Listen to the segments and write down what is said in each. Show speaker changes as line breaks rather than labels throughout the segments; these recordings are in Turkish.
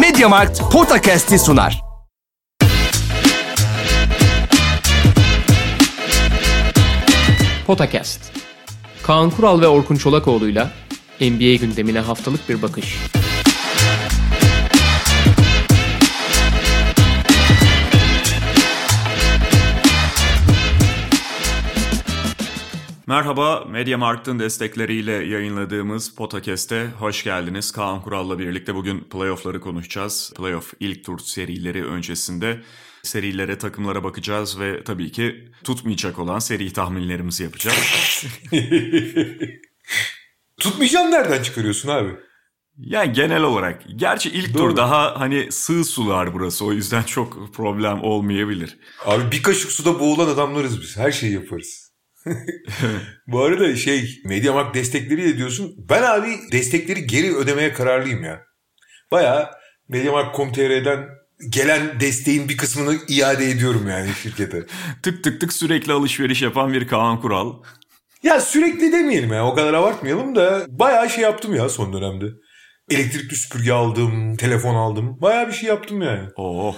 Mediamarkt Podcast'i sunar.
Potakast. Kaan Kural ve Orkun Çolakoğlu'yla NBA gündemine haftalık bir bakış.
Merhaba, Mediamarkt'ın destekleriyle yayınladığımız Potakest'e hoş geldiniz. Kaan Kural'la birlikte bugün playoff'ları konuşacağız. Playoff ilk tur serileri öncesinde serilere, takımlara bakacağız ve tabii ki tutmayacak olan seri tahminlerimizi yapacağız.
Tutmayacağım nereden çıkarıyorsun abi?
Yani genel olarak. Gerçi ilk
Doğru.
tur daha hani sığ sular burası. O yüzden çok problem olmayabilir.
Abi bir kaşık suda boğulan adamlarız biz. Her şeyi yaparız. Bu arada şey Mediamarkt destekleriyle diyorsun. Ben abi destekleri geri ödemeye kararlıyım ya. Baya Mediamarkt.com.tr'den gelen desteğin bir kısmını iade ediyorum yani şirkete.
Tık tık tık sürekli alışveriş yapan bir Kaan Kural.
Ya sürekli demeyelim ya o kadar abartmayalım da bayağı şey yaptım ya son dönemde. Elektrikli süpürge aldım, telefon aldım. Bayağı bir şey yaptım yani.
Oh.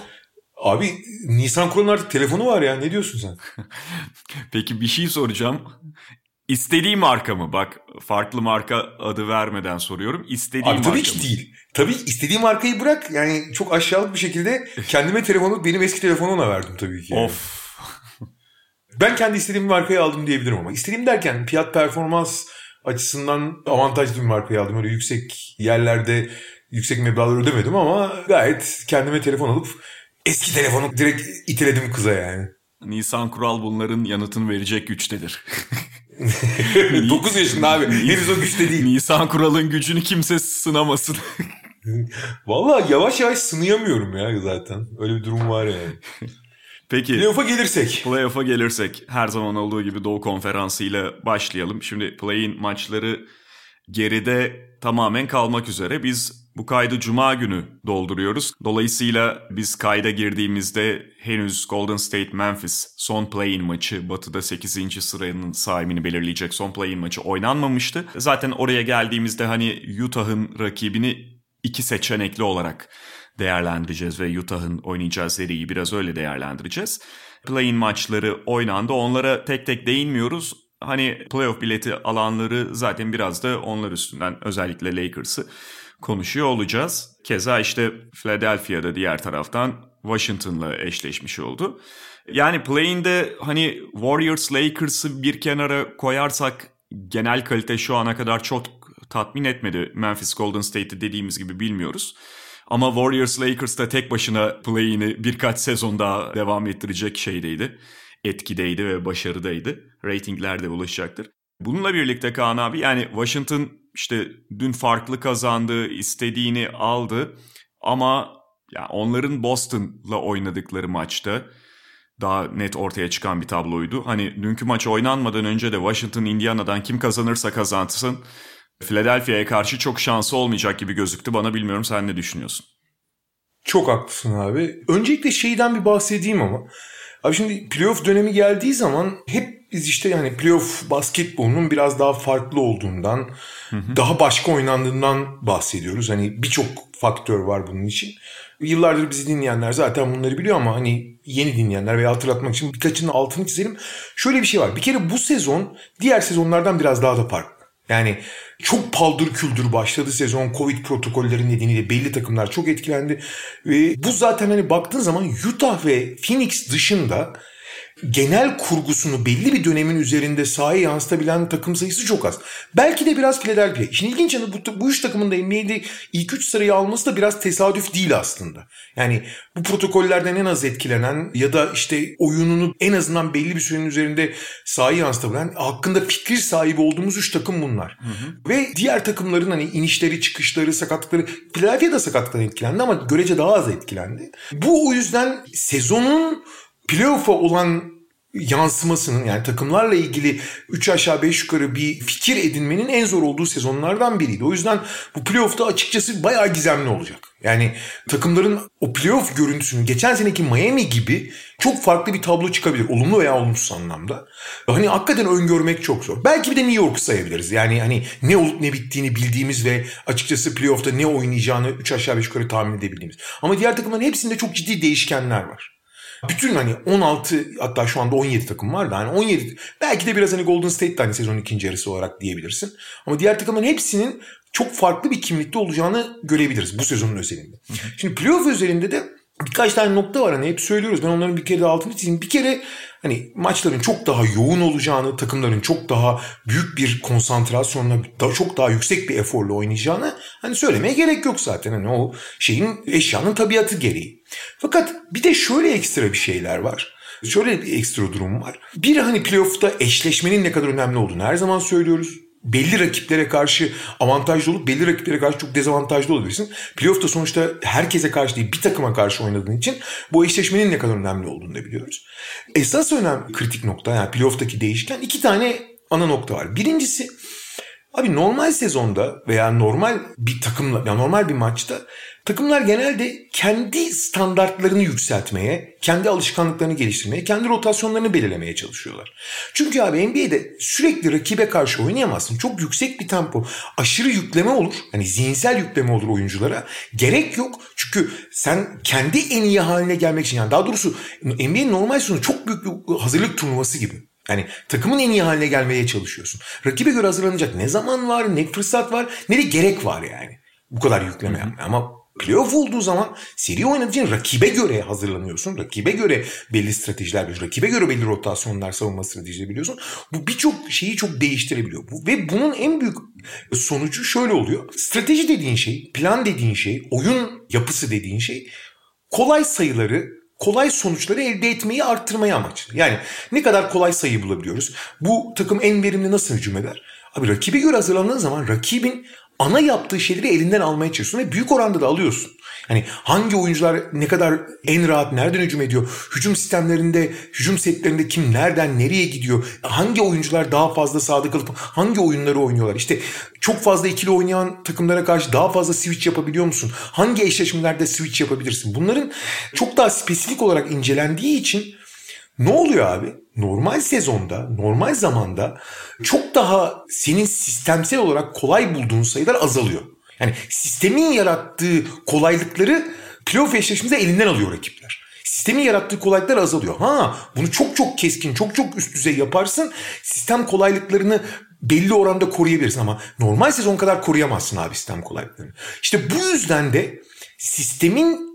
Abi Nisan Kural'ın artık telefonu var ya ne diyorsun sen?
Peki bir şey soracağım. İstediği marka mı? Bak farklı marka adı vermeden soruyorum. İstediği
Abi
marka
tabii ki
mı?
değil. Tabii istediğim markayı bırak. Yani çok aşağılık bir şekilde kendime telefonu benim eski telefonuna verdim tabii ki. yani.
Of.
Ben kendi istediğim markayı aldım diyebilirim ama. İstediğim derken fiyat performans açısından avantajlı bir markayı aldım. Öyle yüksek yerlerde yüksek meblağlar ödemedim ama gayet kendime telefon alıp eski telefonu direkt itiledim kıza yani.
Nisan Kural bunların yanıtını verecek güçtedir.
9 yaşında abi. Henüz o güçte değil.
Nisan Kural'ın gücünü kimse sınamasın.
Vallahi yavaş yavaş sınayamıyorum ya zaten. Öyle bir durum var yani.
Peki
Playoff'a gelirsek.
playoff'a gelirsek her zaman olduğu gibi Doğu Konferansı ile başlayalım. Şimdi play-in maçları geride tamamen kalmak üzere. Biz bu kaydı cuma günü dolduruyoruz. Dolayısıyla biz kayda girdiğimizde henüz Golden State Memphis son play-in maçı batıda 8. sıranın sahibini belirleyecek son play-in maçı oynanmamıştı. Zaten oraya geldiğimizde hani Utah'ın rakibini iki seçenekli olarak değerlendireceğiz ve Utah'ın oynayacağı seriyi biraz öyle değerlendireceğiz. Play-in maçları oynandı. Onlara tek tek değinmiyoruz. Hani playoff bileti alanları zaten biraz da onlar üstünden özellikle Lakers'ı konuşuyor olacağız. Keza işte Philadelphia'da diğer taraftan Washington'la eşleşmiş oldu. Yani play-in'de hani Warriors Lakers'ı bir kenara koyarsak genel kalite şu ana kadar çok tatmin etmedi. Memphis Golden State'i dediğimiz gibi bilmiyoruz. Ama Warriors Lakers da tek başına play'ini birkaç sezon daha devam ettirecek şeydeydi. Etkideydi ve başarıdaydı. Ratingler de ulaşacaktır. Bununla birlikte Kaan abi yani Washington işte dün farklı kazandı, istediğini aldı. Ama ya onların Boston'la oynadıkları maçta daha net ortaya çıkan bir tabloydu. Hani dünkü maç oynanmadan önce de Washington Indiana'dan kim kazanırsa kazansın Philadelphia'ya karşı çok şansı olmayacak gibi gözüktü bana. Bilmiyorum sen ne düşünüyorsun?
Çok haklısın abi. Öncelikle şeyden bir bahsedeyim ama. Abi şimdi playoff dönemi geldiği zaman hep biz işte yani playoff basketbolunun biraz daha farklı olduğundan, daha başka oynandığından bahsediyoruz. Hani birçok faktör var bunun için. Yıllardır bizi dinleyenler zaten bunları biliyor ama hani yeni dinleyenler veya hatırlatmak için birkaçının altını çizelim. Şöyle bir şey var. Bir kere bu sezon diğer sezonlardan biraz daha da farklı. Yani çok paldır küldür başladı sezon. Covid protokolleri nedeniyle belli takımlar çok etkilendi. Ve bu zaten hani baktığın zaman Utah ve Phoenix dışında genel kurgusunu belli bir dönemin üzerinde sahaya yansıtabilen takım sayısı çok az. Belki de biraz Philadelphia. İşin ilginç yanı bu, bu üç takımın da NBA'de ilk üç sırayı alması da biraz tesadüf değil aslında. Yani bu protokollerden en az etkilenen ya da işte oyununu en azından belli bir sürenin üzerinde sahaya yansıtabilen hakkında fikir sahibi olduğumuz üç takım bunlar. Ve diğer takımların hani inişleri, çıkışları, sakatlıkları Philadelphia da sakatlıktan etkilendi ama görece daha az etkilendi. Bu o yüzden sezonun playoff'a olan yansımasının yani takımlarla ilgili 3 aşağı 5 yukarı bir fikir edinmenin en zor olduğu sezonlardan biriydi. O yüzden bu playoff'ta açıkçası bayağı gizemli olacak. Yani takımların o playoff görüntüsünü geçen seneki Miami gibi çok farklı bir tablo çıkabilir. Olumlu veya olumsuz anlamda. Hani hakikaten öngörmek çok zor. Belki bir de New York sayabiliriz. Yani hani ne olup ne bittiğini bildiğimiz ve açıkçası playoff'ta ne oynayacağını 3 aşağı 5 yukarı tahmin edebildiğimiz. Ama diğer takımların hepsinde çok ciddi değişkenler var. Bütün hani 16 hatta şu anda 17 takım var da hani 17 belki de biraz hani Golden State'de hani sezonun ikinci yarısı olarak diyebilirsin. Ama diğer takımların hepsinin çok farklı bir kimlikte olacağını görebiliriz bu sezonun özelinde. Şimdi playoff özelinde de birkaç tane nokta var hani hep söylüyoruz. Ben onların bir kere de altını çizeyim. Bir kere hani maçların çok daha yoğun olacağını, takımların çok daha büyük bir konsantrasyonla, daha çok daha yüksek bir eforla oynayacağını hani söylemeye gerek yok zaten. Hani o şeyin eşyanın tabiatı gereği. Fakat bir de şöyle ekstra bir şeyler var. Şöyle bir ekstra durum var. Bir hani playoff'ta eşleşmenin ne kadar önemli olduğunu her zaman söylüyoruz belli rakiplere karşı avantajlı olup belli rakiplere karşı çok dezavantajlı olabilirsin. Playoff'ta sonuçta herkese karşı değil bir takıma karşı oynadığın için bu eşleşmenin ne kadar önemli olduğunu da biliyoruz. Esas önemli kritik nokta yani playoff'taki değişken iki tane ana nokta var. Birincisi abi normal sezonda veya normal bir takımla yani normal bir maçta Takımlar genelde kendi standartlarını yükseltmeye, kendi alışkanlıklarını geliştirmeye, kendi rotasyonlarını belirlemeye çalışıyorlar. Çünkü abi NBA'de sürekli rakibe karşı oynayamazsın. Çok yüksek bir tempo, aşırı yükleme olur. Hani zihinsel yükleme olur oyunculara. Gerek yok. Çünkü sen kendi en iyi haline gelmek için yani daha doğrusu NBA'nin normal sonu çok büyük bir hazırlık turnuvası gibi. Yani takımın en iyi haline gelmeye çalışıyorsun. Rakibe göre hazırlanacak ne zaman var, ne fırsat var, ne de gerek var yani. Bu kadar yükleme yapmaya. Ama Playoff olduğu zaman seri oynadığı için rakibe göre hazırlanıyorsun. Rakibe göre belli stratejiler biliyorsun. Rakibe göre belli rotasyonlar, savunma stratejileri biliyorsun. Bu birçok şeyi çok değiştirebiliyor. Ve bunun en büyük sonucu şöyle oluyor. Strateji dediğin şey, plan dediğin şey, oyun yapısı dediğin şey kolay sayıları kolay sonuçları elde etmeyi arttırmayı amaçlı. Yani ne kadar kolay sayı bulabiliyoruz? Bu takım en verimli nasıl hücum eder? Abi rakibe göre hazırlandığın zaman rakibin ana yaptığı şeyleri elinden almaya çalışıyorsun ve büyük oranda da alıyorsun. Yani hangi oyuncular ne kadar en rahat nereden hücum ediyor? Hücum sistemlerinde, hücum setlerinde kim nereden nereye gidiyor? Hangi oyuncular daha fazla sadık kalıp hangi oyunları oynuyorlar? İşte çok fazla ikili oynayan takımlara karşı daha fazla switch yapabiliyor musun? Hangi eşleşmelerde switch yapabilirsin? Bunların çok daha spesifik olarak incelendiği için ne oluyor abi? Normal sezonda, normal zamanda çok daha senin sistemsel olarak kolay bulduğun sayılar azalıyor. Yani sistemin yarattığı kolaylıkları playoff eşleşmede elinden alıyor rakipler. Sistemin yarattığı kolaylıklar azalıyor. Ha bunu çok çok keskin, çok çok üst düzey yaparsın. Sistem kolaylıklarını belli oranda koruyabilirsin ama normal sezon kadar koruyamazsın abi sistem kolaylıklarını. İşte bu yüzden de sistemin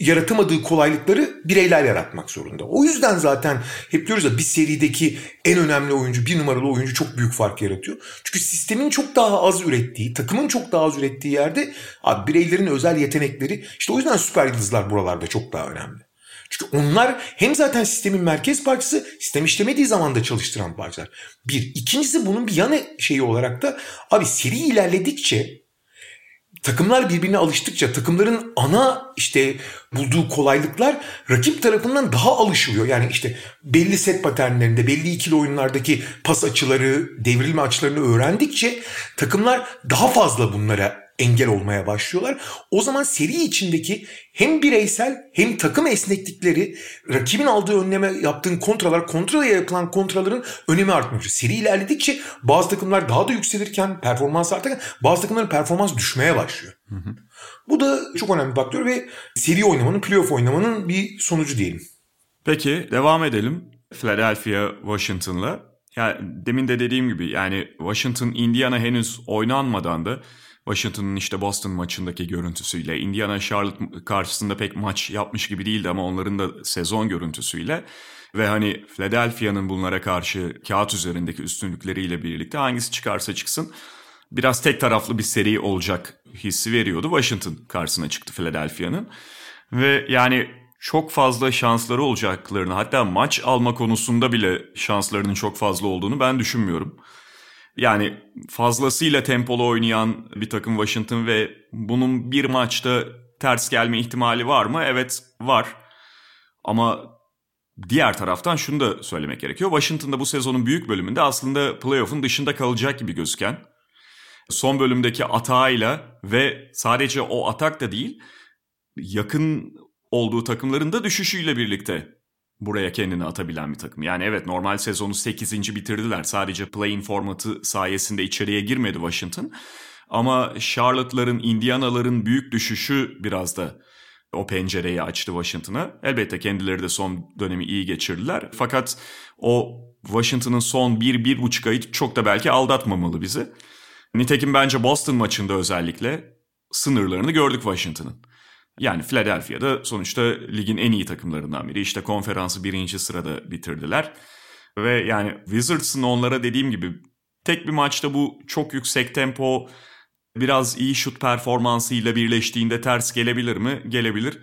yaratamadığı kolaylıkları bireyler yaratmak zorunda. O yüzden zaten hep diyoruz ya bir serideki en önemli oyuncu, bir numaralı oyuncu çok büyük fark yaratıyor. Çünkü sistemin çok daha az ürettiği, takımın çok daha az ürettiği yerde abi bireylerin özel yetenekleri işte o yüzden süper yıldızlar buralarda çok daha önemli. Çünkü onlar hem zaten sistemin merkez parçası, sistem işlemediği zaman da çalıştıran parçalar. Bir. ikincisi bunun bir yanı şeyi olarak da abi seri ilerledikçe takımlar birbirine alıştıkça takımların ana işte bulduğu kolaylıklar rakip tarafından daha alışılıyor. Yani işte belli set paternlerinde, belli ikili oyunlardaki pas açıları, devrilme açılarını öğrendikçe takımlar daha fazla bunlara engel olmaya başlıyorlar. O zaman seri içindeki hem bireysel hem takım esneklikleri rakibin aldığı önleme yaptığın kontralar kontraya yapılan kontraların önemi artmıyor. Seri ilerledikçe bazı takımlar daha da yükselirken performans artarken bazı takımların performans düşmeye başlıyor. Hı hı. Bu da çok önemli bir faktör ve seri oynamanın playoff oynamanın bir sonucu diyelim.
Peki devam edelim. Philadelphia Washington'la. Ya demin de dediğim gibi yani Washington Indiana henüz oynanmadan da Washington'ın işte Boston maçındaki görüntüsüyle, Indiana Charlotte karşısında pek maç yapmış gibi değildi ama onların da sezon görüntüsüyle ve hani Philadelphia'nın bunlara karşı kağıt üzerindeki üstünlükleriyle birlikte hangisi çıkarsa çıksın biraz tek taraflı bir seri olacak hissi veriyordu. Washington karşısına çıktı Philadelphia'nın ve yani çok fazla şansları olacaklarını hatta maç alma konusunda bile şanslarının çok fazla olduğunu ben düşünmüyorum. Yani fazlasıyla tempolu oynayan bir takım Washington ve bunun bir maçta ters gelme ihtimali var mı? Evet var. Ama Diğer taraftan şunu da söylemek gerekiyor. Washington'da bu sezonun büyük bölümünde aslında playoff'un dışında kalacak gibi gözüken son bölümdeki atağıyla ve sadece o atak da değil yakın olduğu takımların da düşüşüyle birlikte buraya kendini atabilen bir takım. Yani evet normal sezonu 8. bitirdiler. Sadece play-in formatı sayesinde içeriye girmedi Washington. Ama Charlotte'ların, Indiana'ların büyük düşüşü biraz da o pencereyi açtı Washington'a. Elbette kendileri de son dönemi iyi geçirdiler. Fakat o Washington'ın son bir, bir buçuk ayı çok da belki aldatmamalı bizi. Nitekim bence Boston maçında özellikle sınırlarını gördük Washington'ın. Yani Philadelphia'da sonuçta ligin en iyi takımlarından biri. İşte konferansı birinci sırada bitirdiler. Ve yani Wizards'ın onlara dediğim gibi tek bir maçta bu çok yüksek tempo biraz iyi şut performansıyla birleştiğinde ters gelebilir mi? Gelebilir.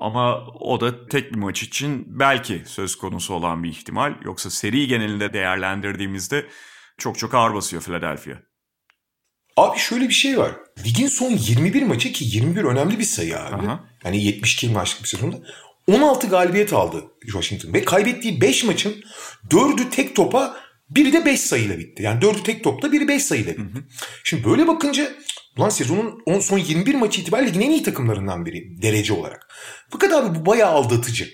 Ama o da tek bir maç için belki söz konusu olan bir ihtimal. Yoksa seri genelinde değerlendirdiğimizde çok çok ağır basıyor Philadelphia.
Abi şöyle bir şey var. Ligin son 21 maçı ki 21 önemli bir sayı abi. Aha. Yani 72 maçlık bir sezonda. 16 galibiyet aldı Washington ve kaybettiği 5 maçın 4'ü tek topa biri de 5 sayıyla bitti. Yani 4'ü tek topta biri 5 sayıyla bitti. Hı hı. Şimdi böyle bakınca Ulan sezonun son 21 maçı itibariyle ligin en iyi takımlarından biri derece olarak. Fakat abi bu bayağı aldatıcı.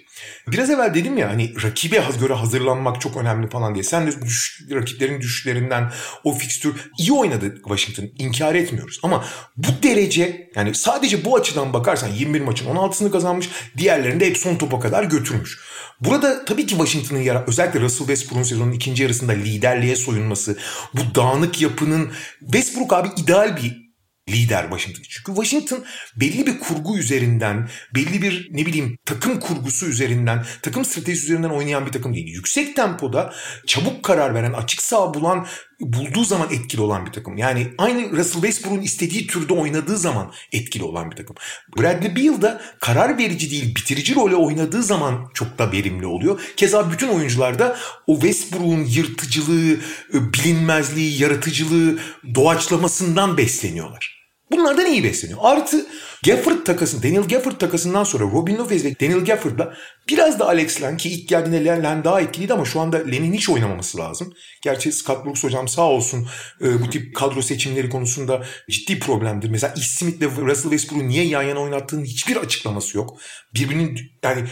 Biraz evvel dedim ya hani rakibe göre hazırlanmak çok önemli falan diye. Sen de düş, rakiplerin düşüşlerinden o fikstür iyi oynadı Washington. inkar etmiyoruz. Ama bu derece yani sadece bu açıdan bakarsan 21 maçın 16'sını kazanmış. Diğerlerini de hep son topa kadar götürmüş. Burada tabii ki Washington'ın yara özellikle Russell Westbrook'un sezonun ikinci yarısında liderliğe soyunması, bu dağınık yapının Westbrook abi ideal bir lider Washington. Çünkü Washington belli bir kurgu üzerinden, belli bir ne bileyim takım kurgusu üzerinden, takım stratejisi üzerinden oynayan bir takım değil. Yüksek tempoda çabuk karar veren, açık sağ bulan, bulduğu zaman etkili olan bir takım. Yani aynı Russell Westbrook'un istediği türde oynadığı zaman etkili olan bir takım. Bradley Beal da karar verici değil, bitirici role oynadığı zaman çok da verimli oluyor. Keza bütün oyuncular da o Westbrook'un yırtıcılığı, bilinmezliği, yaratıcılığı, doğaçlamasından besleniyorlar. Bunlardan iyi besleniyor. Artı Gafford takasın, Daniel Gafford takasından sonra Robin Lopez ve Daniel Gafford'la biraz da Alex Len ki ilk geldiğinde Len, Len daha etkiliydi ama şu anda Len'in hiç oynamaması lazım. Gerçi Scott Brooks hocam sağ olsun e, bu tip kadro seçimleri konusunda ciddi problemdir. Mesela Ish Smith ile Russell Westbrook'u niye yan yana oynattığının hiçbir açıklaması yok. Birbirinin yani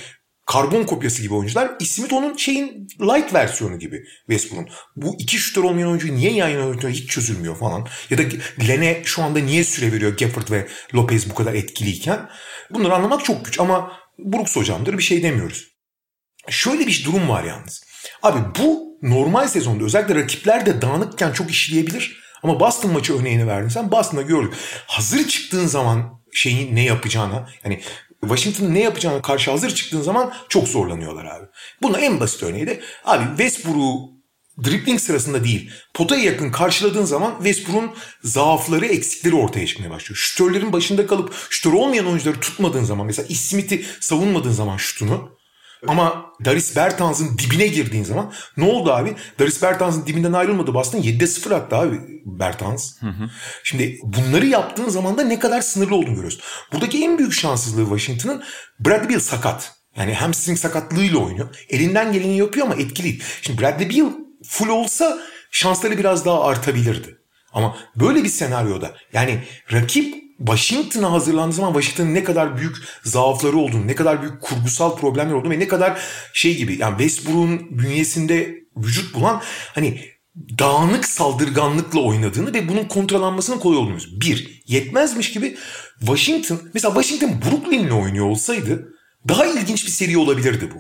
karbon kopyası gibi oyuncular. Smith onun şeyin light versiyonu gibi Westbrook'un. Bu iki şutör olmayan oyuncu niye yan yana oynuyor hiç çözülmüyor falan. Ya da Lene şu anda niye süre veriyor Gafford ve Lopez bu kadar etkiliyken. Bunları anlamak çok güç ama Brooks hocamdır bir şey demiyoruz. Şöyle bir durum var yalnız. Abi bu normal sezonda özellikle rakipler de dağınıkken çok işleyebilir. Ama Boston maçı örneğini verdin sen. Boston'da gördük. Hazır çıktığın zaman şeyin ne yapacağına yani Washington'ın ne yapacağına karşı hazır çıktığın zaman çok zorlanıyorlar abi. Buna en basit örneği de abi Westbrook'u dribbling sırasında değil potaya yakın karşıladığın zaman Westbrook'un zaafları eksikleri ortaya çıkmaya başlıyor. Şütörlerin başında kalıp şütör olmayan oyuncuları tutmadığın zaman mesela Smith'i savunmadığın zaman şutunu ama Daris Bertans'ın dibine girdiğin zaman ne oldu abi? Daris Bertans'ın dibinden ayrılmadı Boston 7'de 0 attı abi Bertans. Hı hı. Şimdi bunları yaptığın zaman da ne kadar sınırlı olduğunu görüyorsun. Buradaki en büyük şanssızlığı Washington'ın Bradley Beal sakat. Yani hamstring sakatlığıyla oynuyor. Elinden geleni yapıyor ama etkili. Şimdi Bradley Beal full olsa şansları biraz daha artabilirdi. Ama böyle bir senaryoda yani rakip Washington'a hazırlandığı zaman Washington'ın ne kadar büyük zaafları olduğunu, ne kadar büyük kurgusal problemler olduğunu ve ne kadar şey gibi yani Westbrook'un bünyesinde vücut bulan hani dağınık saldırganlıkla oynadığını ve bunun kontrollanmasının kolay olduğunu Bir, yetmezmiş gibi Washington, mesela Washington Brooklyn'le oynuyor olsaydı daha ilginç bir seri olabilirdi bu.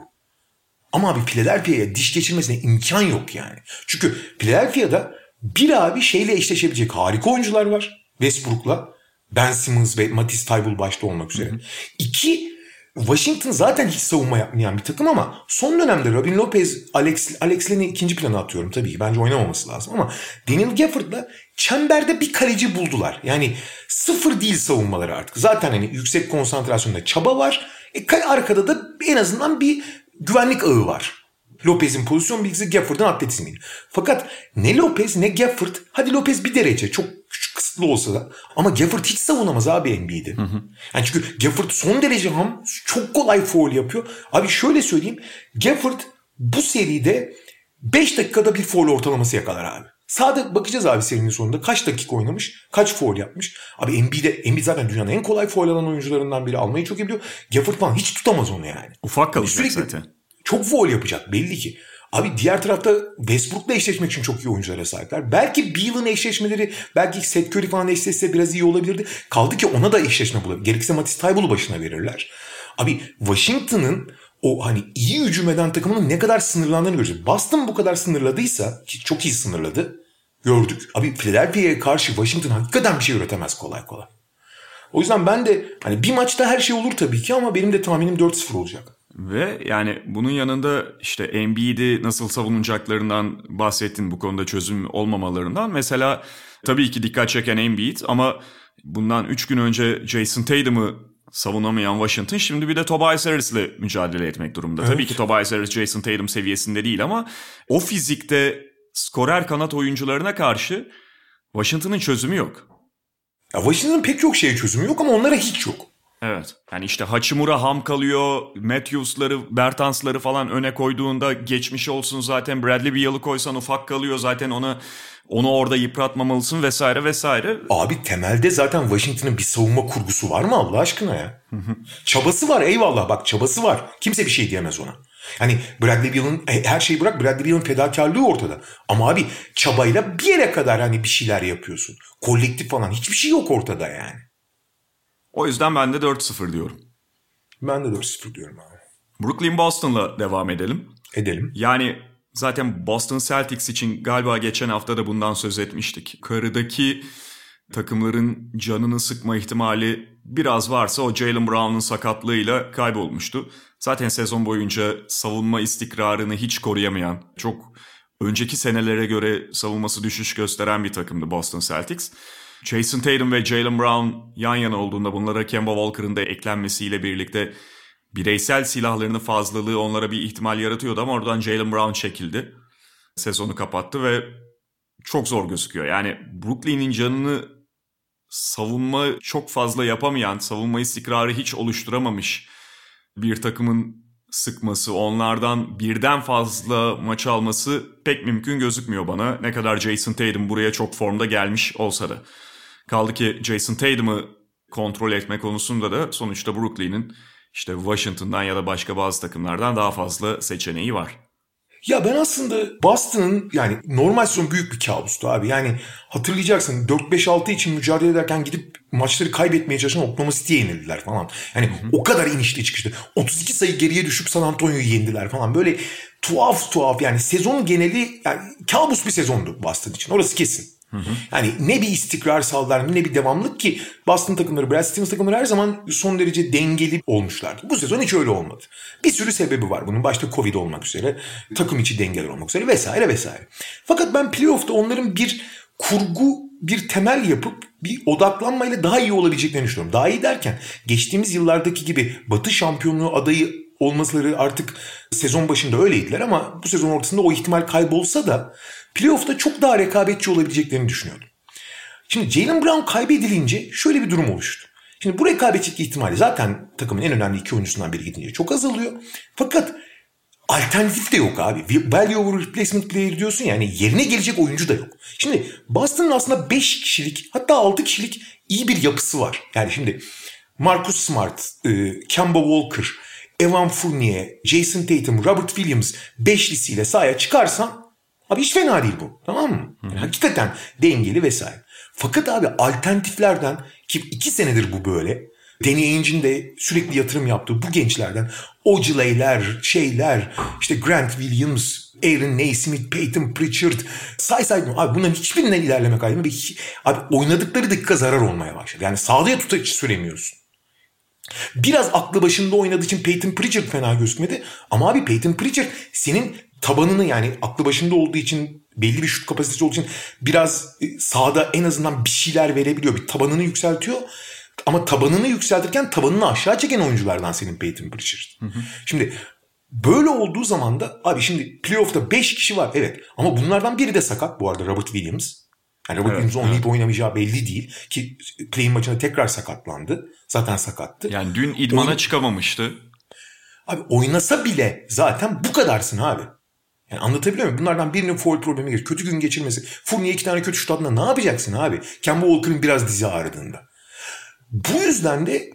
Ama abi Philadelphia'ya diş geçirmesine imkan yok yani. Çünkü Philadelphia'da bir abi şeyle eşleşebilecek harika oyuncular var. Westbrook'la. Ben Simmons ve Matisse Thybulle başta olmak üzere. Hı hı. İki, Washington zaten hiç savunma yapmayan bir takım ama son dönemde Robin Lopez, Alex, Alex Len'i ikinci plana atıyorum tabii ki. Bence oynamaması lazım ama Daniel Gafford'la çemberde bir kaleci buldular. Yani sıfır değil savunmaları artık. Zaten hani yüksek konsantrasyonda çaba var. E, arkada da en azından bir güvenlik ağı var. Lopez'in pozisyon bilgisi Gafford'un atletizmi. Fakat ne Lopez ne Gafford hadi Lopez bir derece çok küçük kısıtlı olsa da. Ama Gafford hiç savunamaz abi NBA'de. Yani çünkü Gafford son derece ham. Çok kolay foul yapıyor. Abi şöyle söyleyeyim. Gafford bu seride 5 dakikada bir foul ortalaması yakalar abi. Sağda bakacağız abi serinin sonunda kaç dakika oynamış, kaç foul yapmış. Abi NBA'de, Embiid zaten dünyanın en kolay foul alan oyuncularından biri. Almayı çok iyi biliyor. Gafford falan hiç tutamaz onu yani.
Ufak kalacak
Sürekli
zaten.
Çok foul yapacak belli ki. Abi diğer tarafta Westbrook'la eşleşmek için çok iyi oyunculara sahipler. Belki Beal'ın eşleşmeleri, belki Seth Curry falan eşleşse biraz iyi olabilirdi. Kaldı ki ona da eşleşme bulabilir. Gerekirse Matisse Tybul'u başına verirler. Abi Washington'ın o hani iyi hücum eden takımının ne kadar sınırlandığını göreceğiz. Boston bu kadar sınırladıysa ki çok iyi sınırladı. Gördük. Abi Philadelphia'ya karşı Washington hakikaten bir şey üretemez kolay kolay. O yüzden ben de hani bir maçta her şey olur tabii ki ama benim de tahminim 4-0 olacak.
Ve yani bunun yanında işte Embiid'i nasıl savunacaklarından bahsettin bu konuda çözüm olmamalarından. Mesela tabii ki dikkat çeken Embiid ama bundan 3 gün önce Jason Tatum'ı savunamayan Washington şimdi bir de Tobias Harris'le mücadele etmek durumunda.
Evet.
Tabii ki Tobias Harris Jason Tatum seviyesinde değil ama o fizikte skorer kanat oyuncularına karşı Washington'ın çözümü yok.
Ya Washington'ın pek çok şeye çözümü yok ama onlara hiç yok.
Evet. Yani işte Hachimura ham kalıyor. Matthews'ları, Bertans'ları falan öne koyduğunda geçmiş olsun zaten. Bradley Beal'ı koysan ufak kalıyor zaten onu onu orada yıpratmamalısın vesaire vesaire.
Abi temelde zaten Washington'ın bir savunma kurgusu var mı Allah aşkına ya? çabası var eyvallah bak çabası var. Kimse bir şey diyemez ona. Yani Bradley Beal'ın e, her şeyi bırak Bradley Beal'ın fedakarlığı ortada. Ama abi çabayla bir yere kadar hani bir şeyler yapıyorsun. Kolektif falan hiçbir şey yok ortada yani.
O yüzden ben de 4-0 diyorum.
Ben de 4-0 diyorum abi.
Brooklyn Boston'la devam edelim.
Edelim.
Yani zaten Boston Celtics için galiba geçen hafta da bundan söz etmiştik. Karıdaki takımların canını sıkma ihtimali biraz varsa o Jalen Brown'un sakatlığıyla kaybolmuştu. Zaten sezon boyunca savunma istikrarını hiç koruyamayan, çok önceki senelere göre savunması düşüş gösteren bir takımdı Boston Celtics. Jason Tatum ve Jalen Brown yan yana olduğunda bunlara Kemba Walker'ın da eklenmesiyle birlikte bireysel silahlarının fazlalığı onlara bir ihtimal yaratıyordu ama oradan Jalen Brown çekildi. Sezonu kapattı ve çok zor gözüküyor. Yani Brooklyn'in canını savunma çok fazla yapamayan, savunma istikrarı hiç oluşturamamış bir takımın sıkması, onlardan birden fazla maç alması pek mümkün gözükmüyor bana. Ne kadar Jason Tatum buraya çok formda gelmiş olsa da. Kaldı ki Jason Tatum'ı kontrol etme konusunda da sonuçta Brooklyn'in işte Washington'dan ya da başka bazı takımlardan daha fazla seçeneği var.
Ya ben aslında Boston'ın yani normal sezon büyük bir kabustu abi. Yani hatırlayacaksın 4-5-6 için mücadele ederken gidip maçları kaybetmeye çalışan Oklahoma City'ye yenildiler falan. Yani o kadar inişli çıkıştı. 32 sayı geriye düşüp San Antonio'yu yendiler falan. Böyle tuhaf tuhaf yani sezon geneli yani kabus bir sezondu Boston için. Orası kesin. Yani ne bir istikrar sağlar ne bir devamlık ki Boston takımları, Brad Stevens takımları her zaman son derece dengeli olmuşlardı. Bu sezon hiç öyle olmadı. Bir sürü sebebi var bunun. Başta Covid olmak üzere, takım içi dengeler olmak üzere vesaire vesaire. Fakat ben playoff'ta onların bir kurgu, bir temel yapıp bir odaklanmayla daha iyi olabileceklerini düşünüyorum. Daha iyi derken geçtiğimiz yıllardaki gibi Batı şampiyonluğu adayı olmaları artık sezon başında öyleydiler ama bu sezon ortasında o ihtimal kaybolsa da playoff'ta çok daha rekabetçi olabileceklerini düşünüyordum. Şimdi Jalen Brown kaybedilince şöyle bir durum oluştu. Şimdi bu rekabetçilik ihtimali zaten takımın en önemli iki oyuncusundan biri gidince çok azalıyor. Fakat alternatif de yok abi. Value over replacement player diyorsun yani yerine gelecek oyuncu da yok. Şimdi Boston'ın aslında 5 kişilik hatta 6 kişilik iyi bir yapısı var. Yani şimdi Marcus Smart, e, Kemba Walker, Evan Fournier, Jason Tatum, Robert Williams beşlisiyle sahaya çıkarsan abi hiç fena değil bu. Tamam mı? Yani hakikaten dengeli vesaire. Fakat abi alternatiflerden ki iki senedir bu böyle. Danny Ainge'in de sürekli yatırım yaptığı bu gençlerden Ojale'ler, şeyler, işte Grant Williams, Aaron Naismith, Peyton Pritchard, say say abi bunların hiçbirinden ilerleme kaydını abi oynadıkları dakika zarar olmaya başladı. Yani sağlıya tutaç süremiyorsun. Biraz aklı başında oynadığı için Peyton Pritchard fena gözükmedi. Ama abi Peyton Pritchard senin tabanını yani aklı başında olduğu için belli bir şut kapasitesi olduğu için biraz sahada en azından bir şeyler verebiliyor. Bir tabanını yükseltiyor. Ama tabanını yükseltirken tabanını aşağı çeken oyunculardan senin Peyton Pritchard. Hı hı. Şimdi böyle olduğu zaman da abi şimdi playoff'ta 5 kişi var evet ama bunlardan biri de sakat bu arada Robert Williams. Yani Robert
Evet,
Williams'ın oynayıp oynamayacağı belli değil. Ki Clay'in maçında tekrar sakatlandı. Zaten sakattı.
Yani dün idmana
Oyun-
çıkamamıştı.
Abi oynasa bile zaten bu kadarsın abi. Yani anlatabiliyor muyum? Bunlardan birinin foul problemi gelir. Kötü gün geçirmesi. Fournier iki tane kötü şut attığında ne yapacaksın abi? Kemba Walker'ın biraz dizi ağrıdığında. Bu yüzden de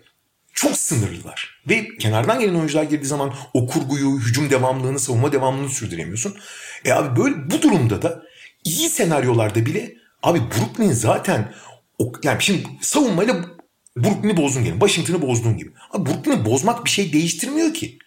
çok sınırlılar. Ve kenardan gelen oyuncular girdiği zaman o kurguyu, hücum devamlılığını, savunma devamlılığını sürdüremiyorsun. E abi böyle bu durumda da iyi senaryolarda bile abi Brooklyn zaten yani şimdi savunmayla Brooklyn'i bozdun gibi. Washington'ı bozduğun gibi. Abi Brooklyn'i bozmak bir şey değiştirmiyor ki.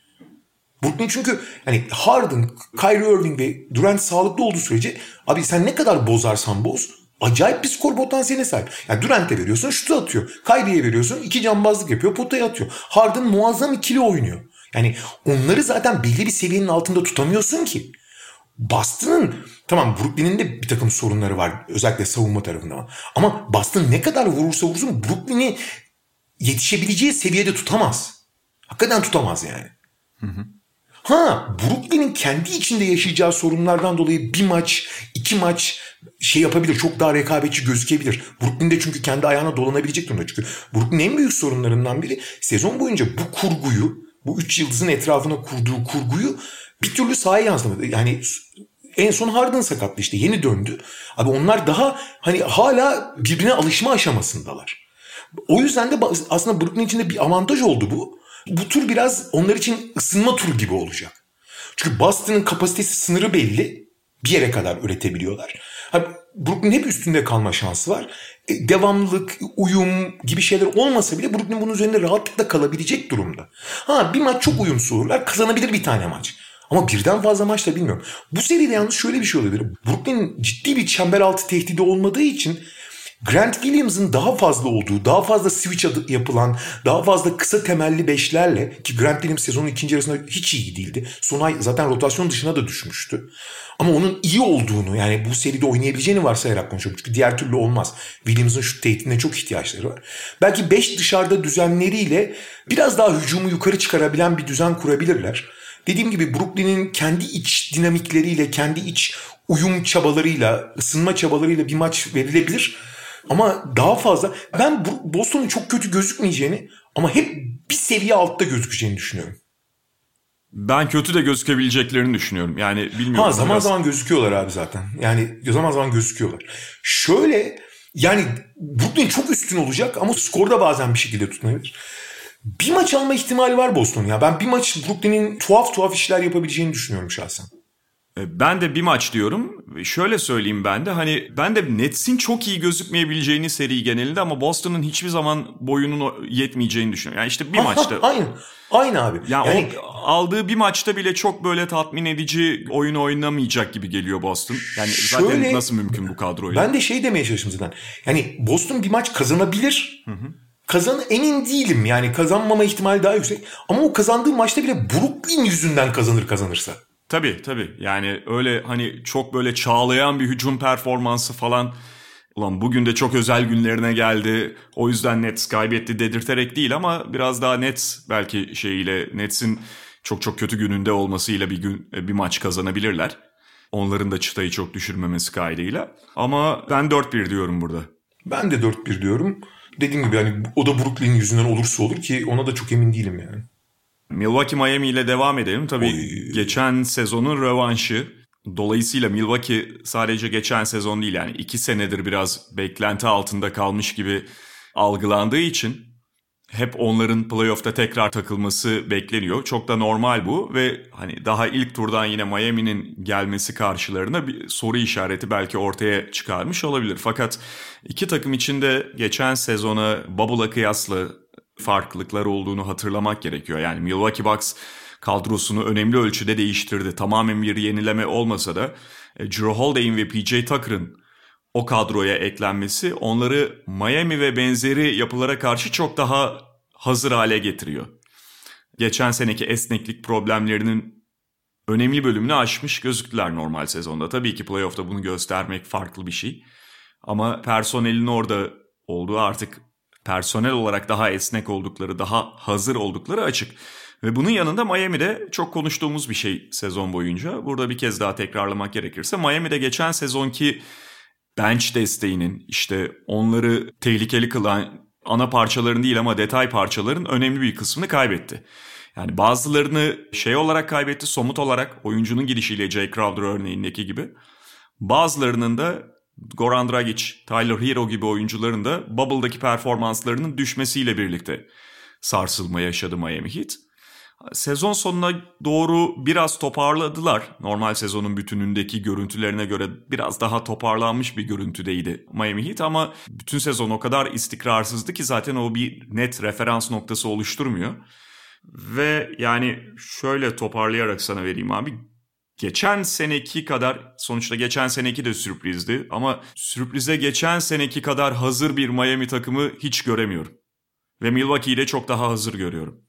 Brooklyn çünkü hani Harden, Kyrie Irving ve Durant sağlıklı olduğu sürece abi sen ne kadar bozarsan boz acayip bir skor potansiyeline sahip. Yani Durant'e veriyorsun şutu atıyor. Kyrie'ye veriyorsun iki cambazlık yapıyor potaya atıyor. Harden muazzam ikili oynuyor. Yani onları zaten belli bir seviyenin altında tutamıyorsun ki. Boston'ın tamam Brooklyn'in de bir takım sorunları var özellikle savunma tarafında ama Boston ne kadar vurursa vursun Brooklyn'i yetişebileceği seviyede tutamaz. Hakikaten tutamaz yani. Ha Brooklyn'in kendi içinde yaşayacağı sorunlardan dolayı bir maç, iki maç şey yapabilir. Çok daha rekabetçi gözükebilir. Brooklyn'de çünkü kendi ayağına dolanabilecek durumda. Çünkü Brooklyn'in en büyük sorunlarından biri sezon boyunca bu kurguyu, bu üç yıldızın etrafına kurduğu kurguyu bir türlü sahaya yansıtamadı. Yani en son Harden sakatlı işte yeni döndü. Abi onlar daha hani hala birbirine alışma aşamasındalar. O yüzden de aslında Brooklyn için de bir avantaj oldu bu. Bu tur biraz onlar için ısınma turu gibi olacak. Çünkü Boston'ın kapasitesi sınırı belli. Bir yere kadar üretebiliyorlar. Brooklyn hep üstünde kalma şansı var. E, devamlılık, uyum gibi şeyler olmasa bile Brooklyn bunun üzerinde rahatlıkla kalabilecek durumda. Ha bir maç çok uyumsuz olurlar. Kazanabilir bir tane maç. Ama birden fazla maçta bilmiyorum. Bu seride yalnız şöyle bir şey olabilir. Brooklyn ciddi bir çember altı tehdidi olmadığı için Grant Williams'ın daha fazla olduğu, daha fazla switch adı yapılan, daha fazla kısa temelli beşlerle ki Grant Williams sezonun ikinci yarısında hiç iyi değildi. Son ay zaten rotasyon dışına da düşmüştü. Ama onun iyi olduğunu yani bu seride oynayabileceğini varsayarak konuşuyorum. Çünkü diğer türlü olmaz. Williams'ın şut tehdidine çok ihtiyaçları var. Belki 5 dışarıda düzenleriyle biraz daha hücumu yukarı çıkarabilen bir düzen kurabilirler. Dediğim gibi Brooklyn'in kendi iç dinamikleriyle, kendi iç uyum çabalarıyla, ısınma çabalarıyla bir maç verilebilir. Ama daha fazla ben Boston'un çok kötü gözükmeyeceğini ama hep bir seviye altta gözükeceğini düşünüyorum.
Ben kötü de gözükebileceklerini düşünüyorum. Yani bilmiyorum.
Ha zaman
biraz-
zaman gözüküyorlar abi zaten. Yani zaman zaman gözüküyorlar. Şöyle yani Brooklyn çok üstün olacak ama skorda bazen bir şekilde tutunabilir. Bir maç alma ihtimali var Boston ya. Ben bir maç Brooklyn'in tuhaf tuhaf işler yapabileceğini düşünüyorum şahsen.
E, Ben de bir maç diyorum. Şöyle söyleyeyim ben de hani ben de Nets'in çok iyi gözükmeyebileceğini seri genelinde ama Boston'ın hiçbir zaman boyunun yetmeyeceğini düşünüyorum. Yani işte bir
Ha, ha,
maçta.
Aynı. Aynı abi.
Yani,
yani
aldığı bir maçta bile çok böyle tatmin edici oyun oynamayacak gibi geliyor Boston. Yani zaten
Şöyle-
nasıl mümkün bu kadroyla?
Ben de şey demeye çalıştım zaten. Yani Boston bir maç kazanabilir. Kazan emin değilim yani kazanmama ihtimali daha yüksek. Ama o kazandığı maçta bile Brooklyn yüzünden kazanır kazanırsa.
Tabii tabii. Yani öyle hani çok böyle çağlayan bir hücum performansı falan. Ulan bugün de çok özel günlerine geldi. O yüzden Nets kaybetti dedirterek değil ama biraz daha Nets belki şeyiyle Nets'in çok çok kötü gününde olmasıyla bir gün bir maç kazanabilirler. Onların da çıtayı çok düşürmemesi kaydıyla. Ama ben 4-1 diyorum burada.
Ben de 4-1 diyorum. Dediğim gibi yani o da Brooklyn yüzünden olursa olur ki ona da çok emin değilim yani.
Milwaukee Miami ile devam edelim. Tabii
Oy.
geçen sezonun rövanşı. Dolayısıyla Milwaukee sadece geçen sezon değil yani iki senedir biraz beklenti altında kalmış gibi algılandığı için hep onların playoff'ta tekrar takılması bekleniyor. Çok da normal bu ve hani daha ilk turdan yine Miami'nin gelmesi karşılarına bir soru işareti belki ortaya çıkarmış olabilir. Fakat iki takım içinde geçen sezona Bubble'a kıyasla farklılıklar olduğunu hatırlamak gerekiyor. Yani Milwaukee Bucks kadrosunu önemli ölçüde değiştirdi. Tamamen bir yenileme olmasa da e, Drew Holiday'in ve PJ Tucker'ın o kadroya eklenmesi onları Miami ve benzeri yapılara karşı çok daha hazır hale getiriyor. Geçen seneki esneklik problemlerinin önemli bölümünü aşmış gözüktüler normal sezonda. Tabii ki playoff'ta bunu göstermek farklı bir şey. Ama personelin orada olduğu artık personel olarak daha esnek oldukları, daha hazır oldukları açık. Ve bunun yanında Miami'de çok konuştuğumuz bir şey sezon boyunca. Burada bir kez daha tekrarlamak gerekirse Miami'de geçen sezonki bench desteğinin işte onları tehlikeli kılan ana parçaların değil ama detay parçaların önemli bir kısmını kaybetti. Yani bazılarını şey olarak kaybetti, somut olarak oyuncunun gidişiyle Jay Crowder örneğindeki gibi. Bazılarının da Goran Dragic, Tyler Hero gibi oyuncuların da Bubble'daki performanslarının düşmesiyle birlikte sarsılma yaşadı Miami Heat. Sezon sonuna doğru biraz toparladılar. Normal sezonun bütünündeki görüntülerine göre biraz daha toparlanmış bir görüntüdeydi Miami Heat ama bütün sezon o kadar istikrarsızdı ki zaten o bir net referans noktası oluşturmuyor. Ve yani şöyle toparlayarak sana vereyim abi. Geçen seneki kadar sonuçta geçen seneki de sürprizdi ama sürprize geçen seneki kadar hazır bir Miami takımı hiç göremiyorum. Ve Milwaukee'yi de çok daha hazır görüyorum.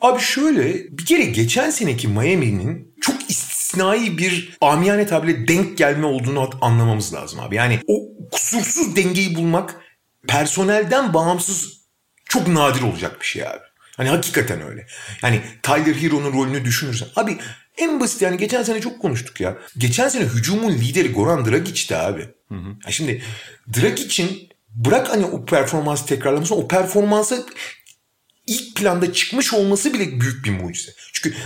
Abi şöyle bir kere geçen seneki Miami'nin çok istisnai bir amiyane tabirle denk gelme olduğunu anlamamız lazım abi. Yani o kusursuz dengeyi bulmak personelden bağımsız çok nadir olacak bir şey abi. Hani hakikaten öyle. Yani Tyler Hero'nun rolünü düşünürsen. Abi en basit yani geçen sene çok konuştuk ya. Geçen sene hücumun lideri Goran Dragic'ti abi. Hı hı. Yani şimdi Dragic'in bırak hani o performansı tekrarlamasını o performansa ilk planda çıkmış olması bile büyük bir mucize. Çünkü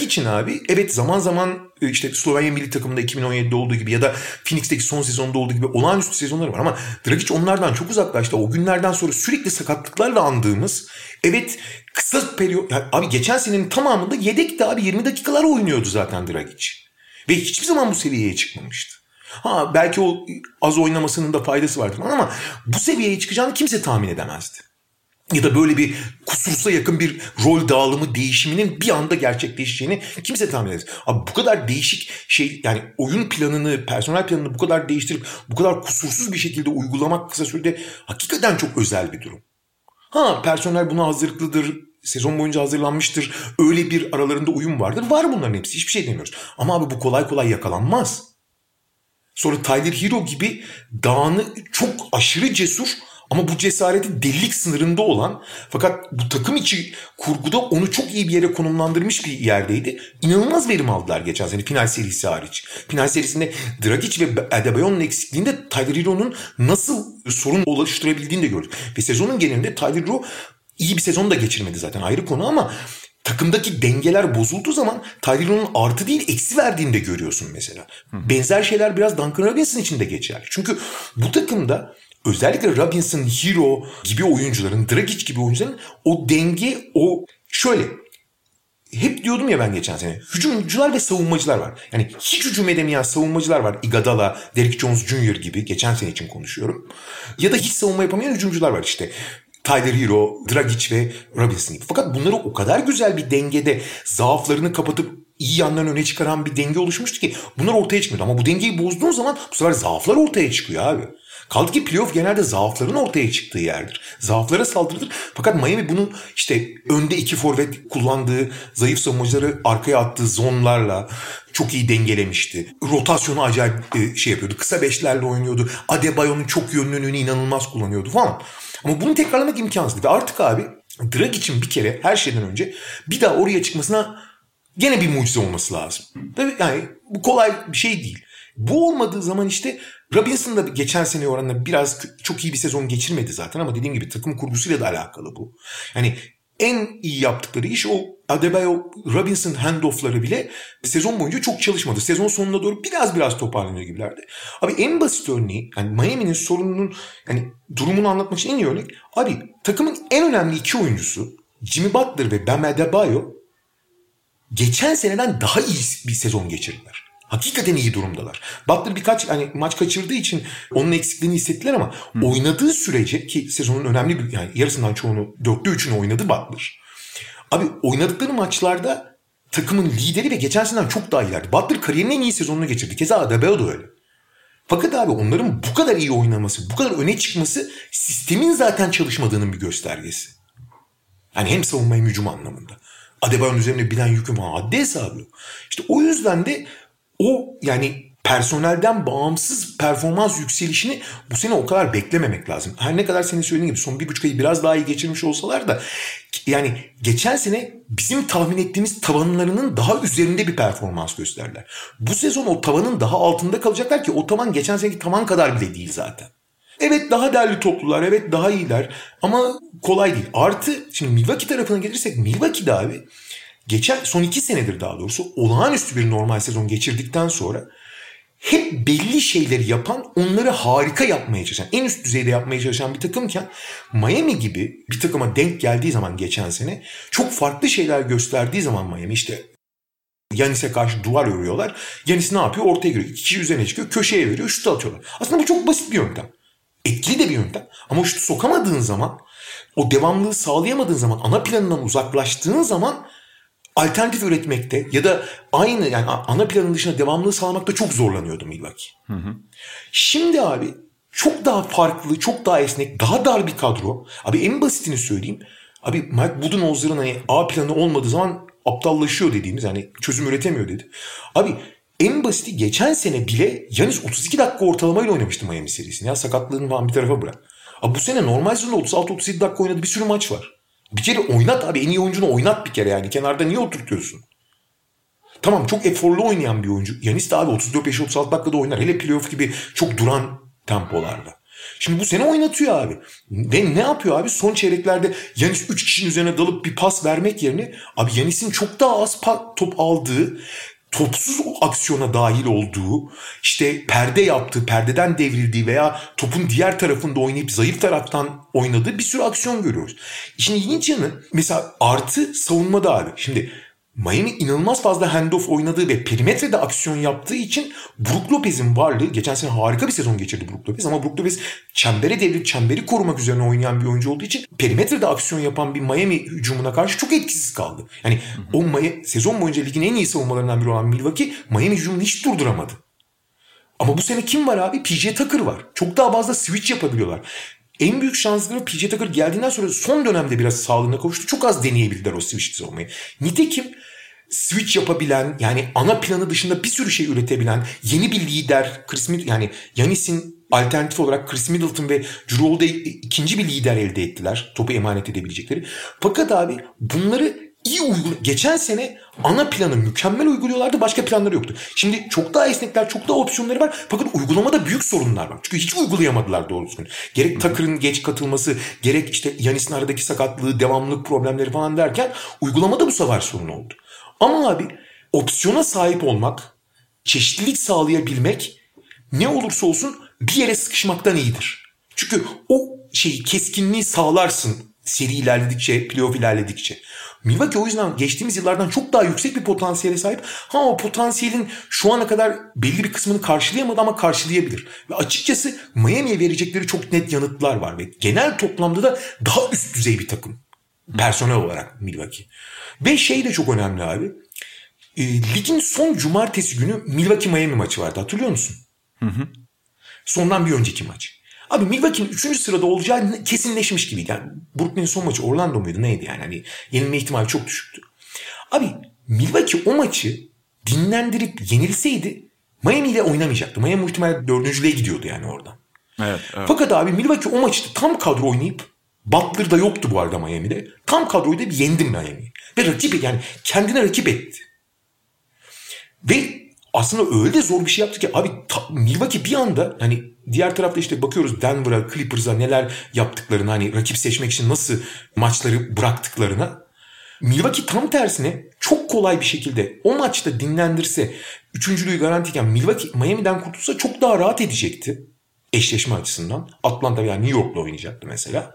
için abi evet zaman zaman e, işte Slovenya milli takımında 2017'de olduğu gibi ya da Phoenix'teki son sezonda olduğu gibi olağanüstü sezonları var ama Dragic onlardan çok uzaklaştı. O günlerden sonra sürekli sakatlıklarla andığımız evet kısa periyot yani abi geçen senenin tamamında yedekti abi 20 dakikalar oynuyordu zaten Dragic. Ve hiçbir zaman bu seviyeye çıkmamıştı. Ha belki o az oynamasının da faydası vardır ama bu seviyeye çıkacağını kimse tahmin edemezdi ya da böyle bir kusursa yakın bir rol dağılımı değişiminin bir anda gerçekleşeceğini kimse tahmin edemez. Abi bu kadar değişik şey yani oyun planını, personel planını bu kadar değiştirip bu kadar kusursuz bir şekilde uygulamak kısa sürede hakikaten çok özel bir durum. Ha personel buna hazırlıklıdır, sezon boyunca hazırlanmıştır. Öyle bir aralarında uyum vardır. Var bunların hepsi. Hiçbir şey demiyoruz. Ama abi bu kolay kolay yakalanmaz. Sonra Tyler Hero gibi dağını çok aşırı cesur ama bu cesareti delilik sınırında olan fakat bu takım içi kurguda onu çok iyi bir yere konumlandırmış bir yerdeydi. İnanılmaz verim aldılar geçen sene final serisi hariç. Final serisinde Dragic ve Adebayo'nun eksikliğinde Tyler Hero'nun nasıl sorun oluşturabildiğini de gördük. Ve sezonun genelinde Tyler Hero iyi bir sezon da geçirmedi zaten ayrı konu ama takımdaki dengeler bozulduğu zaman Tyler'ın artı değil eksi verdiğini de görüyorsun mesela. Benzer şeyler biraz Duncan Robinson için de geçerli. Çünkü bu takımda özellikle Robinson, Hero gibi oyuncuların, Dragic gibi oyuncuların o denge, o şöyle hep diyordum ya ben geçen sene. Hücumcular ve savunmacılar var. Yani hiç hücum edemeyen savunmacılar var. Iguodala, Derrick Jones Jr. gibi. Geçen sene için konuşuyorum. Ya da hiç savunma yapamayan hücumcular var işte. Tyler Hero, Dragic ve Robinson gibi. Fakat bunları o kadar güzel bir dengede zaaflarını kapatıp iyi yanlarını öne çıkaran bir denge oluşmuştu ki bunlar ortaya çıkmıyordu. Ama bu dengeyi bozduğun zaman bu sefer zaaflar ortaya çıkıyor abi. Kaldı ki playoff genelde zaafların ortaya çıktığı yerdir. Zaaflara saldırılır. Fakat Miami bunu işte önde iki forvet kullandığı, zayıf savunmacıları arkaya attığı zonlarla çok iyi dengelemişti. Rotasyonu acayip e, şey yapıyordu. Kısa beşlerle oynuyordu. Adebayo'nun çok yönlülüğünü inanılmaz kullanıyordu falan. Ama bunu tekrarlamak imkansız. Ve artık abi Drag için bir kere her şeyden önce bir daha oraya çıkmasına gene bir mucize olması lazım. Tabii yani bu kolay bir şey değil. Bu olmadığı zaman işte Robinson da geçen sene oranla biraz çok iyi bir sezon geçirmedi zaten ama dediğim gibi takım kurgusuyla da alakalı bu. Yani en iyi yaptıkları iş o Adebayo Robinson handoffları bile sezon boyunca çok çalışmadı. Sezon sonuna doğru biraz biraz toparlanıyor gibilerdi. Abi en basit örneği yani Miami'nin sorununun yani durumunu anlatmak için en iyi örnek abi takımın en önemli iki oyuncusu Jimmy Butler ve Bam Adebayo geçen seneden daha iyi bir sezon geçirdiler. Hakikaten iyi durumdalar. Butler birkaç hani maç kaçırdığı için onun eksikliğini hissettiler ama hmm. oynadığı sürece ki sezonun önemli bir yani yarısından çoğunu dörtte üçünü oynadı Butler. Abi oynadıkları maçlarda takımın lideri ve geçen seneden çok daha ilerdi. Butler kariyerinin en iyi sezonunu geçirdi. Keza Adebayo da öyle. Fakat abi onların bu kadar iyi oynaması, bu kadar öne çıkması sistemin zaten çalışmadığının bir göstergesi. Yani hem savunma hem hücum anlamında. Adebayo'nun üzerine bilen yüküm haddi hesabı yok. İşte o yüzden de o yani personelden bağımsız performans yükselişini bu sene o kadar beklememek lazım. Her ne kadar senin söylediğin gibi son bir buçuk ayı biraz daha iyi geçirmiş olsalar da yani geçen sene bizim tahmin ettiğimiz tavanlarının daha üzerinde bir performans gösterdiler. Bu sezon o tavanın daha altında kalacaklar ki o tavan geçen seneki tavan kadar bile değil zaten. Evet daha değerli toplular, evet daha iyiler ama kolay değil. Artı şimdi Milwaukee tarafına gelirsek Milwaukee'de abi geçen son iki senedir daha doğrusu olağanüstü bir normal sezon geçirdikten sonra hep belli şeyleri yapan, onları harika yapmaya çalışan, en üst düzeyde yapmaya çalışan bir takımken Miami gibi bir takıma denk geldiği zaman geçen sene çok farklı şeyler gösterdiği zaman Miami işte Yanis'e karşı duvar örüyorlar. Yanis ne yapıyor? Ortaya giriyor. İki kişi üzerine çıkıyor. Köşeye veriyor. Şut atıyorlar. Aslında bu çok basit bir yöntem. Etkili de bir yöntem. Ama şutu sokamadığın zaman o devamlılığı sağlayamadığın zaman ana planından uzaklaştığın zaman alternatif üretmekte ya da aynı yani ana planın dışında devamlılığı sağlamakta çok zorlanıyordu Milwaukee. Hı hı. Şimdi abi çok daha farklı, çok daha esnek, daha dar bir kadro. Abi en basitini söyleyeyim. Abi Mike Budenholzer'ın hani A planı olmadığı zaman aptallaşıyor dediğimiz hani çözüm üretemiyor dedi. Abi en basiti geçen sene bile Yanis 32 dakika ortalamayla oynamıştı Miami serisini. Ya sakatlığını falan bir tarafa bırak. Abi bu sene normal sezonda 36-37 dakika oynadı bir sürü maç var. Bir kere oynat abi en iyi oyuncunu oynat bir kere yani. Kenarda niye oturtuyorsun? Tamam çok eforlu oynayan bir oyuncu. Yanis de abi 34-36 dakikada oynar. Hele playoff gibi çok duran tempolarda. Şimdi bu sene oynatıyor abi. Ve ne yapıyor abi? Son çeyreklerde Yanis 3 kişinin üzerine dalıp bir pas vermek yerine abi Yanis'in çok daha az top aldığı topsuz aksiyona dahil olduğu, işte perde yaptığı, perdeden devrildiği veya topun diğer tarafında oynayıp zayıf taraftan oynadığı bir sürü aksiyon görüyoruz. İşin ilginç yanı mesela artı savunmada abi. Şimdi Miami inanılmaz fazla handoff oynadığı ve perimetrede aksiyon yaptığı için Brook Lopez'in varlığı geçen sene harika bir sezon geçirdi Brook Lopez ama Brook Lopez çembere devrilip çemberi korumak üzerine oynayan bir oyuncu olduğu için perimetrede aksiyon yapan bir Miami hücumuna karşı çok etkisiz kaldı. Yani o Miami, sezon boyunca ligin en iyi savunmalarından biri olan Milwaukee Miami hücumunu hiç durduramadı. Ama bu sene kim var abi? PJ Tucker var. Çok daha fazla switch yapabiliyorlar. En büyük şansları PJ Tucker geldiğinden sonra son dönemde biraz sağlığına kavuştu. Çok az deneyebildiler o switch olmayı. Nitekim switch yapabilen yani ana planı dışında bir sürü şey üretebilen yeni bir lider Chris Middleton yani Yanis'in alternatif olarak Chris Middleton ve Drew ikinci bir lider elde ettiler. Topu emanet edebilecekleri. Fakat abi bunları iyi uygula geçen sene ana planı mükemmel uyguluyorlardı başka planları yoktu. Şimdi çok daha esnekler çok daha opsiyonları var fakat uygulamada büyük sorunlar var. Çünkü hiç uygulayamadılar doğru düzgün. Gerek Tucker'ın geç katılması gerek işte Yanis'in aradaki sakatlığı devamlılık problemleri falan derken uygulamada bu sefer sorun oldu. Ama abi opsiyona sahip olmak, çeşitlilik sağlayabilmek ne olursa olsun bir yere sıkışmaktan iyidir. Çünkü o şeyi keskinliği sağlarsın seri ilerledikçe, playoff ilerledikçe. Milwaukee o yüzden geçtiğimiz yıllardan çok daha yüksek bir potansiyele sahip. Ha o potansiyelin şu ana kadar belli bir kısmını karşılayamadı ama karşılayabilir. Ve açıkçası Miami'ye verecekleri çok net yanıtlar var ve genel toplamda da daha üst düzey bir takım. Personel olarak Milwaukee. Ve şey de çok önemli abi. E, ligin son cumartesi günü Milwaukee Miami maçı vardı hatırlıyor musun? Hı hı. Sondan bir önceki maç. Abi Milwaukee'nin 3. sırada olacağı kesinleşmiş gibiydi. Yani Brooklyn'in son maçı Orlando muydu neydi yani? Hani yenilme ihtimali çok düşüktü. Abi Milwaukee o maçı dinlendirip yenilseydi Miami ile oynamayacaktı. Miami muhtemelen dördüncülüğe gidiyordu yani oradan.
Evet, evet.
Fakat abi Milwaukee o maçta tam kadro oynayıp Butler da yoktu bu arada Miami'de. Tam kadroyu da bir yendim Miami'yi. Ve rakip yani kendine rakip etti. Ve aslında öyle de zor bir şey yaptı ki abi ta, Milwaukee bir anda hani diğer tarafta işte bakıyoruz Denver'a, Clippers'a neler yaptıklarını hani rakip seçmek için nasıl maçları bıraktıklarına. Milwaukee tam tersine çok kolay bir şekilde o maçta dinlendirse üçüncülüğü garantiyken Milwaukee Miami'den kurtulsa çok daha rahat edecekti eşleşme açısından. Atlanta veya New York'la oynayacaktı mesela.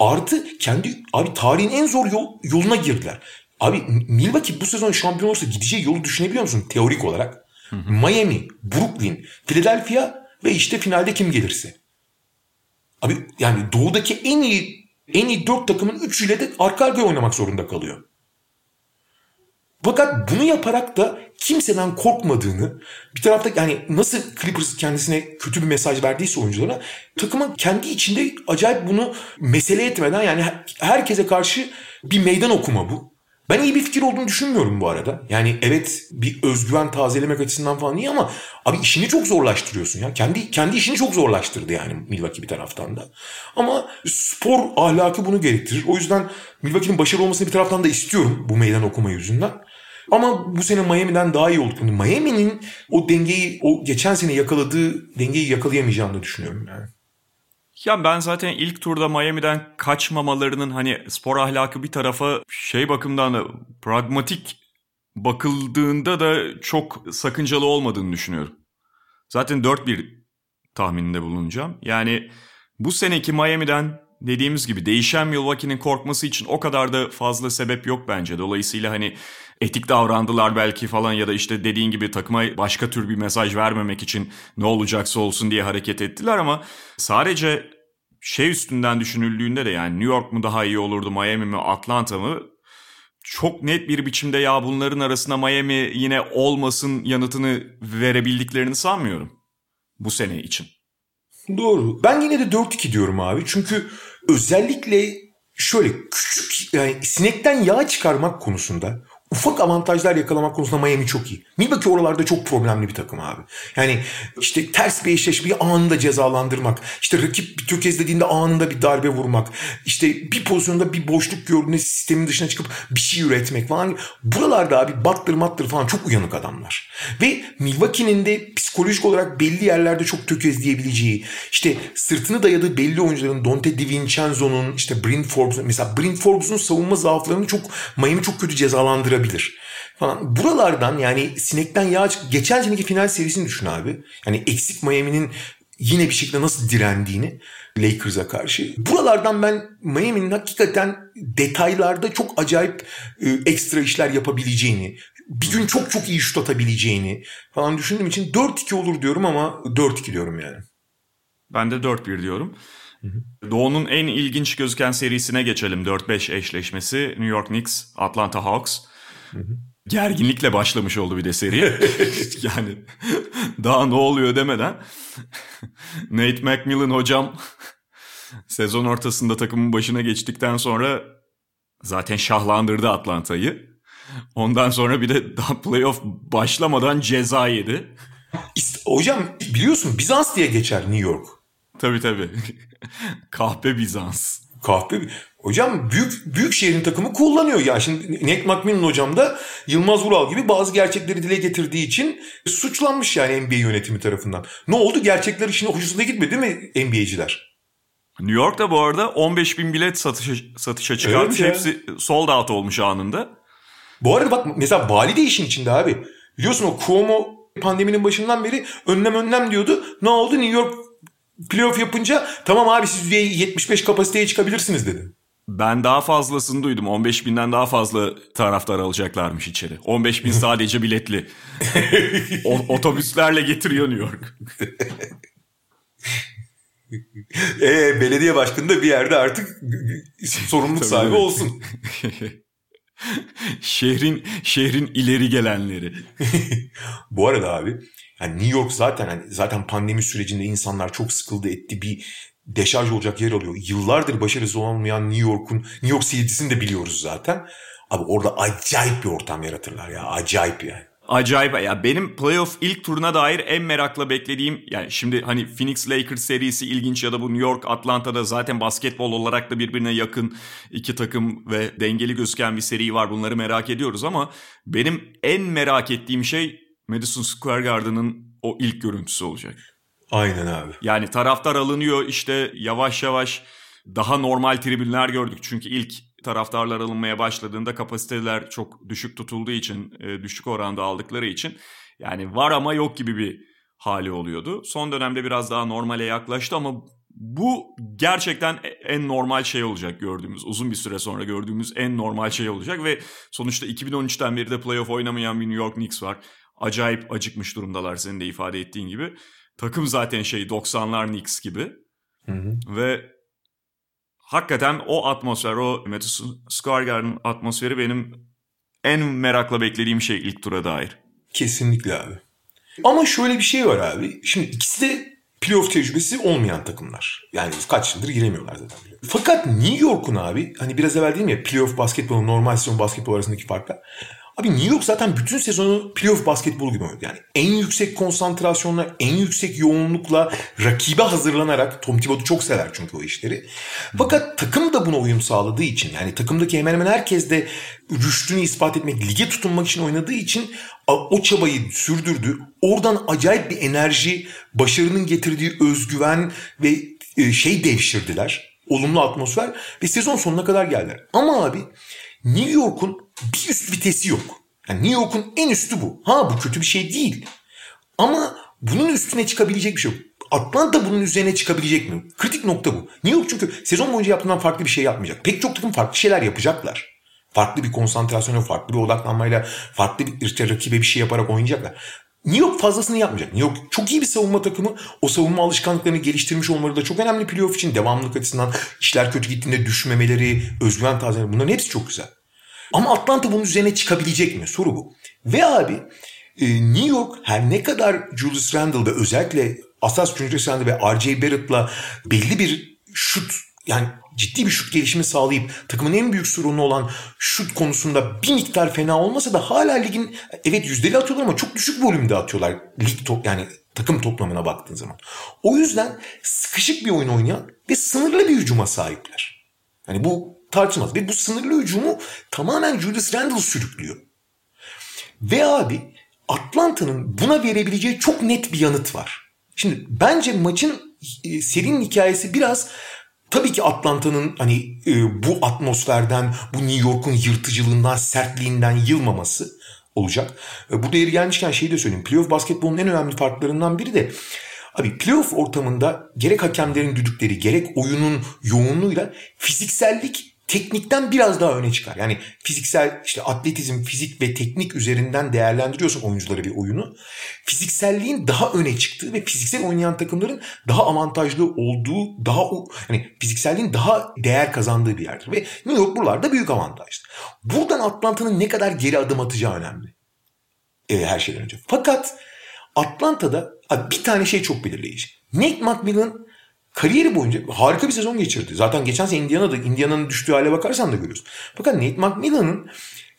Artı kendi abi tarihin en zor yol, yoluna girdiler. Abi Milwaukee bu sezon şampiyon olursa gideceği yolu düşünebiliyor musun teorik olarak? Hı hı. Miami, Brooklyn, Philadelphia ve işte finalde kim gelirse. Abi yani doğudaki en iyi en iyi dört takımın üçüyle de arka arkaya oynamak zorunda kalıyor. Fakat bunu yaparak da kimseden korkmadığını bir tarafta yani nasıl Clippers kendisine kötü bir mesaj verdiyse oyunculara takımın kendi içinde acayip bunu mesele etmeden yani herkese karşı bir meydan okuma bu. Ben iyi bir fikir olduğunu düşünmüyorum bu arada. Yani evet bir özgüven tazelemek açısından falan iyi ama abi işini çok zorlaştırıyorsun ya. Kendi kendi işini çok zorlaştırdı yani Milwaukee bir taraftan da. Ama spor ahlakı bunu gerektirir. O yüzden Milwaukee'nin başarılı olmasını bir taraftan da istiyorum bu meydan okuma yüzünden. Ama bu sene Miami'den daha iyi olduk. Miami'nin o dengeyi, o geçen sene yakaladığı dengeyi yakalayamayacağını düşünüyorum yani.
Ya ben zaten ilk turda Miami'den kaçmamalarının hani spor ahlakı bir tarafa şey bakımdan da pragmatik bakıldığında da çok sakıncalı olmadığını düşünüyorum. Zaten 4-1 tahmininde bulunacağım. Yani bu seneki Miami'den dediğimiz gibi değişen Milwaukee'nin korkması için o kadar da fazla sebep yok bence. Dolayısıyla hani etik davrandılar belki falan ya da işte dediğin gibi takıma başka tür bir mesaj vermemek için ne olacaksa olsun diye hareket ettiler ama sadece şey üstünden düşünüldüğünde de yani New York mu daha iyi olurdu Miami mi Atlanta mı çok net bir biçimde ya bunların arasında Miami yine olmasın yanıtını verebildiklerini sanmıyorum bu sene için.
Doğru. Ben yine de 4-2 diyorum abi. Çünkü özellikle şöyle küçük yani sinekten yağ çıkarmak konusunda ufak avantajlar yakalamak konusunda Miami çok iyi. Milwaukee oralarda çok problemli bir takım abi. Yani işte ters bir eşleşmeyi anında cezalandırmak. işte rakip bir tökezlediğinde anında bir darbe vurmak. işte bir pozisyonda bir boşluk gördüğünde sistemin dışına çıkıp bir şey üretmek falan. Buralarda abi battır mattır falan çok uyanık adamlar. Ve Milwaukee'nin de psikolojik olarak belli yerlerde çok tökezleyebileceği, işte sırtını dayadığı belli oyuncuların Dante DiVincenzo'nun, işte Bryn Forbes'un mesela Bryn Forbes'un savunma zaaflarını çok Miami çok kötü cezalandırabilir falan. Buralardan yani sinekten yağ çık. Geçen seneki final serisini düşün abi. Yani eksik Miami'nin yine bir şekilde nasıl direndiğini Lakers'a karşı. Buralardan ben Miami'nin hakikaten detaylarda çok acayip e, ekstra işler yapabileceğini, bir gün çok çok iyi şut atabileceğini falan düşündüğüm için 4-2 olur diyorum ama 4-2 diyorum yani.
Ben de 4-1 diyorum. Doğu'nun en ilginç gözüken serisine geçelim. 4-5 eşleşmesi New York Knicks, Atlanta Hawks. Gerginlikle başlamış oldu bir de seri. yani daha ne oluyor demeden. Nate McMillan hocam sezon ortasında takımın başına geçtikten sonra zaten şahlandırdı Atlanta'yı. Ondan sonra bir de daha playoff başlamadan ceza yedi.
Hocam biliyorsun Bizans diye geçer New York.
Tabii tabii. Kahpe Bizans.
Kahpe Hocam büyük büyük şehrin takımı kullanıyor ya. Şimdi Nate McMillan hocam da Yılmaz Vural gibi bazı gerçekleri dile getirdiği için suçlanmış yani NBA yönetimi tarafından. Ne oldu? Gerçekler işine hoşuna gitmedi değil mi NBA'ciler?
New York'ta bu arada 15 bin bilet satışa, satışa çıkarmış. Evet Hepsi sold out olmuş anında.
Bu arada bak mesela vali de işin içinde abi. Biliyorsun o Cuomo pandeminin başından beri önlem önlem diyordu. Ne oldu? New York playoff yapınca tamam abi siz %75 kapasiteye çıkabilirsiniz dedi.
Ben daha fazlasını duydum. 15 binden daha fazla taraftar alacaklarmış içeri. 15 bin sadece biletli. o, otobüslerle getiriyor New York.
e, belediye başkanı da bir yerde artık sorumluluk sahibi olsun.
şehrin şehrin ileri gelenleri.
Bu arada abi yani New York zaten hani zaten pandemi sürecinde insanlar çok sıkıldı etti bir deşarj olacak yer alıyor. Yıllardır başarısı olmayan New York'un New York City'sini de biliyoruz zaten. Abi orada acayip bir ortam yaratırlar ya. Acayip yani.
Acayip ya benim playoff ilk turuna dair en merakla beklediğim yani şimdi hani Phoenix Lakers serisi ilginç ya da bu New York Atlanta'da zaten basketbol olarak da birbirine yakın iki takım ve dengeli gözüken bir seri var bunları merak ediyoruz ama benim en merak ettiğim şey Madison Square Garden'ın o ilk görüntüsü olacak.
Aynen abi.
Yani taraftar alınıyor işte yavaş yavaş daha normal tribünler gördük. Çünkü ilk taraftarlar alınmaya başladığında kapasiteler çok düşük tutulduğu için, e, düşük oranda aldıkları için yani var ama yok gibi bir hali oluyordu. Son dönemde biraz daha normale yaklaştı ama bu gerçekten e, en normal şey olacak gördüğümüz, uzun bir süre sonra gördüğümüz en normal şey olacak ve sonuçta 2013'ten beri de playoff oynamayan bir New York Knicks var. Acayip acıkmış durumdalar senin de ifade ettiğin gibi. Takım zaten şey 90'lar Knicks gibi. Hı hı. Ve hakikaten o atmosfer, o Madison Square Garden atmosferi benim en merakla beklediğim şey ilk tura dair.
Kesinlikle abi. Ama şöyle bir şey var abi. Şimdi ikisi de playoff tecrübesi olmayan takımlar. Yani kaç yıldır giremiyorlar zaten. Fakat New York'un abi hani biraz evvel dedim ya playoff basketbolu normal sezon basketbol arasındaki farklar. Abi New York zaten bütün sezonu playoff basketbolu gibi oynadı. Yani en yüksek konsantrasyonla, en yüksek yoğunlukla rakibe hazırlanarak Tom Thibodeau çok sever çünkü o işleri. Fakat takım da buna uyum sağladığı için yani takımdaki hemen hemen herkes de rüştünü ispat etmek, lige tutunmak için oynadığı için o çabayı sürdürdü. Oradan acayip bir enerji, başarının getirdiği özgüven ve e, şey devşirdiler. Olumlu atmosfer ve sezon sonuna kadar geldiler. Ama abi New York'un bir üst vitesi yok. Yani New York'un en üstü bu. Ha bu kötü bir şey değil. Ama bunun üstüne çıkabilecek bir şey yok. Atlanta bunun üzerine çıkabilecek mi? Kritik nokta bu. New York çünkü sezon boyunca yaptığından farklı bir şey yapmayacak. Pek çok takım farklı şeyler yapacaklar. Farklı bir konsantrasyonla, farklı bir odaklanmayla, farklı bir rakibe bir şey yaparak oynayacaklar. New York fazlasını yapmayacak. New York çok iyi bir savunma takımı. O savunma alışkanlıklarını geliştirmiş olmaları da çok önemli playoff için. Devamlılık açısından işler kötü gittiğinde düşmemeleri, özgüven tazeleri bunların hepsi çok güzel. Ama Atlanta bunun üzerine çıkabilecek mi? Soru bu. Ve abi e, New York her ne kadar Julius Randle ve özellikle Asas Julius Randle ve R.J. Barrett'la belli bir şut yani ciddi bir şut gelişimi sağlayıp takımın en büyük sorunu olan şut konusunda bir miktar fena olmasa da hala ligin evet yüzdeli atıyorlar ama çok düşük volümde atıyorlar. Lig top yani takım toplamına baktığın zaman. O yüzden sıkışık bir oyun oynayan ve sınırlı bir hücuma sahipler. Yani bu tartışmaz. Ve bu sınırlı hücumu tamamen Julius Randle sürüklüyor. Ve abi Atlanta'nın buna verebileceği çok net bir yanıt var. Şimdi bence maçın e, serinin hikayesi biraz tabii ki Atlanta'nın hani e, bu atmosferden, bu New York'un yırtıcılığından, sertliğinden yılmaması olacak. E, burada yeri gelmişken şeyi de söyleyeyim. Playoff basketbolun en önemli farklarından biri de Abi playoff ortamında gerek hakemlerin düdükleri gerek oyunun yoğunluğuyla fiziksellik teknikten biraz daha öne çıkar. Yani fiziksel işte atletizm, fizik ve teknik üzerinden değerlendiriyorsun oyuncuları bir oyunu. Fizikselliğin daha öne çıktığı ve fiziksel oynayan takımların daha avantajlı olduğu, daha hani fizikselliğin daha değer kazandığı bir yerdir. Ve New York buralarda büyük avantajlı. Buradan Atlanta'nın ne kadar geri adım atacağı önemli. Ee, her şeyden önce. Fakat Atlanta'da bir tane şey çok belirleyici. Nate McMillan kariyeri boyunca harika bir sezon geçirdi. Zaten geçen sene Indiana'da Indiana'nın düştüğü hale bakarsan da görüyorsun. Fakat Nate McMillan'ın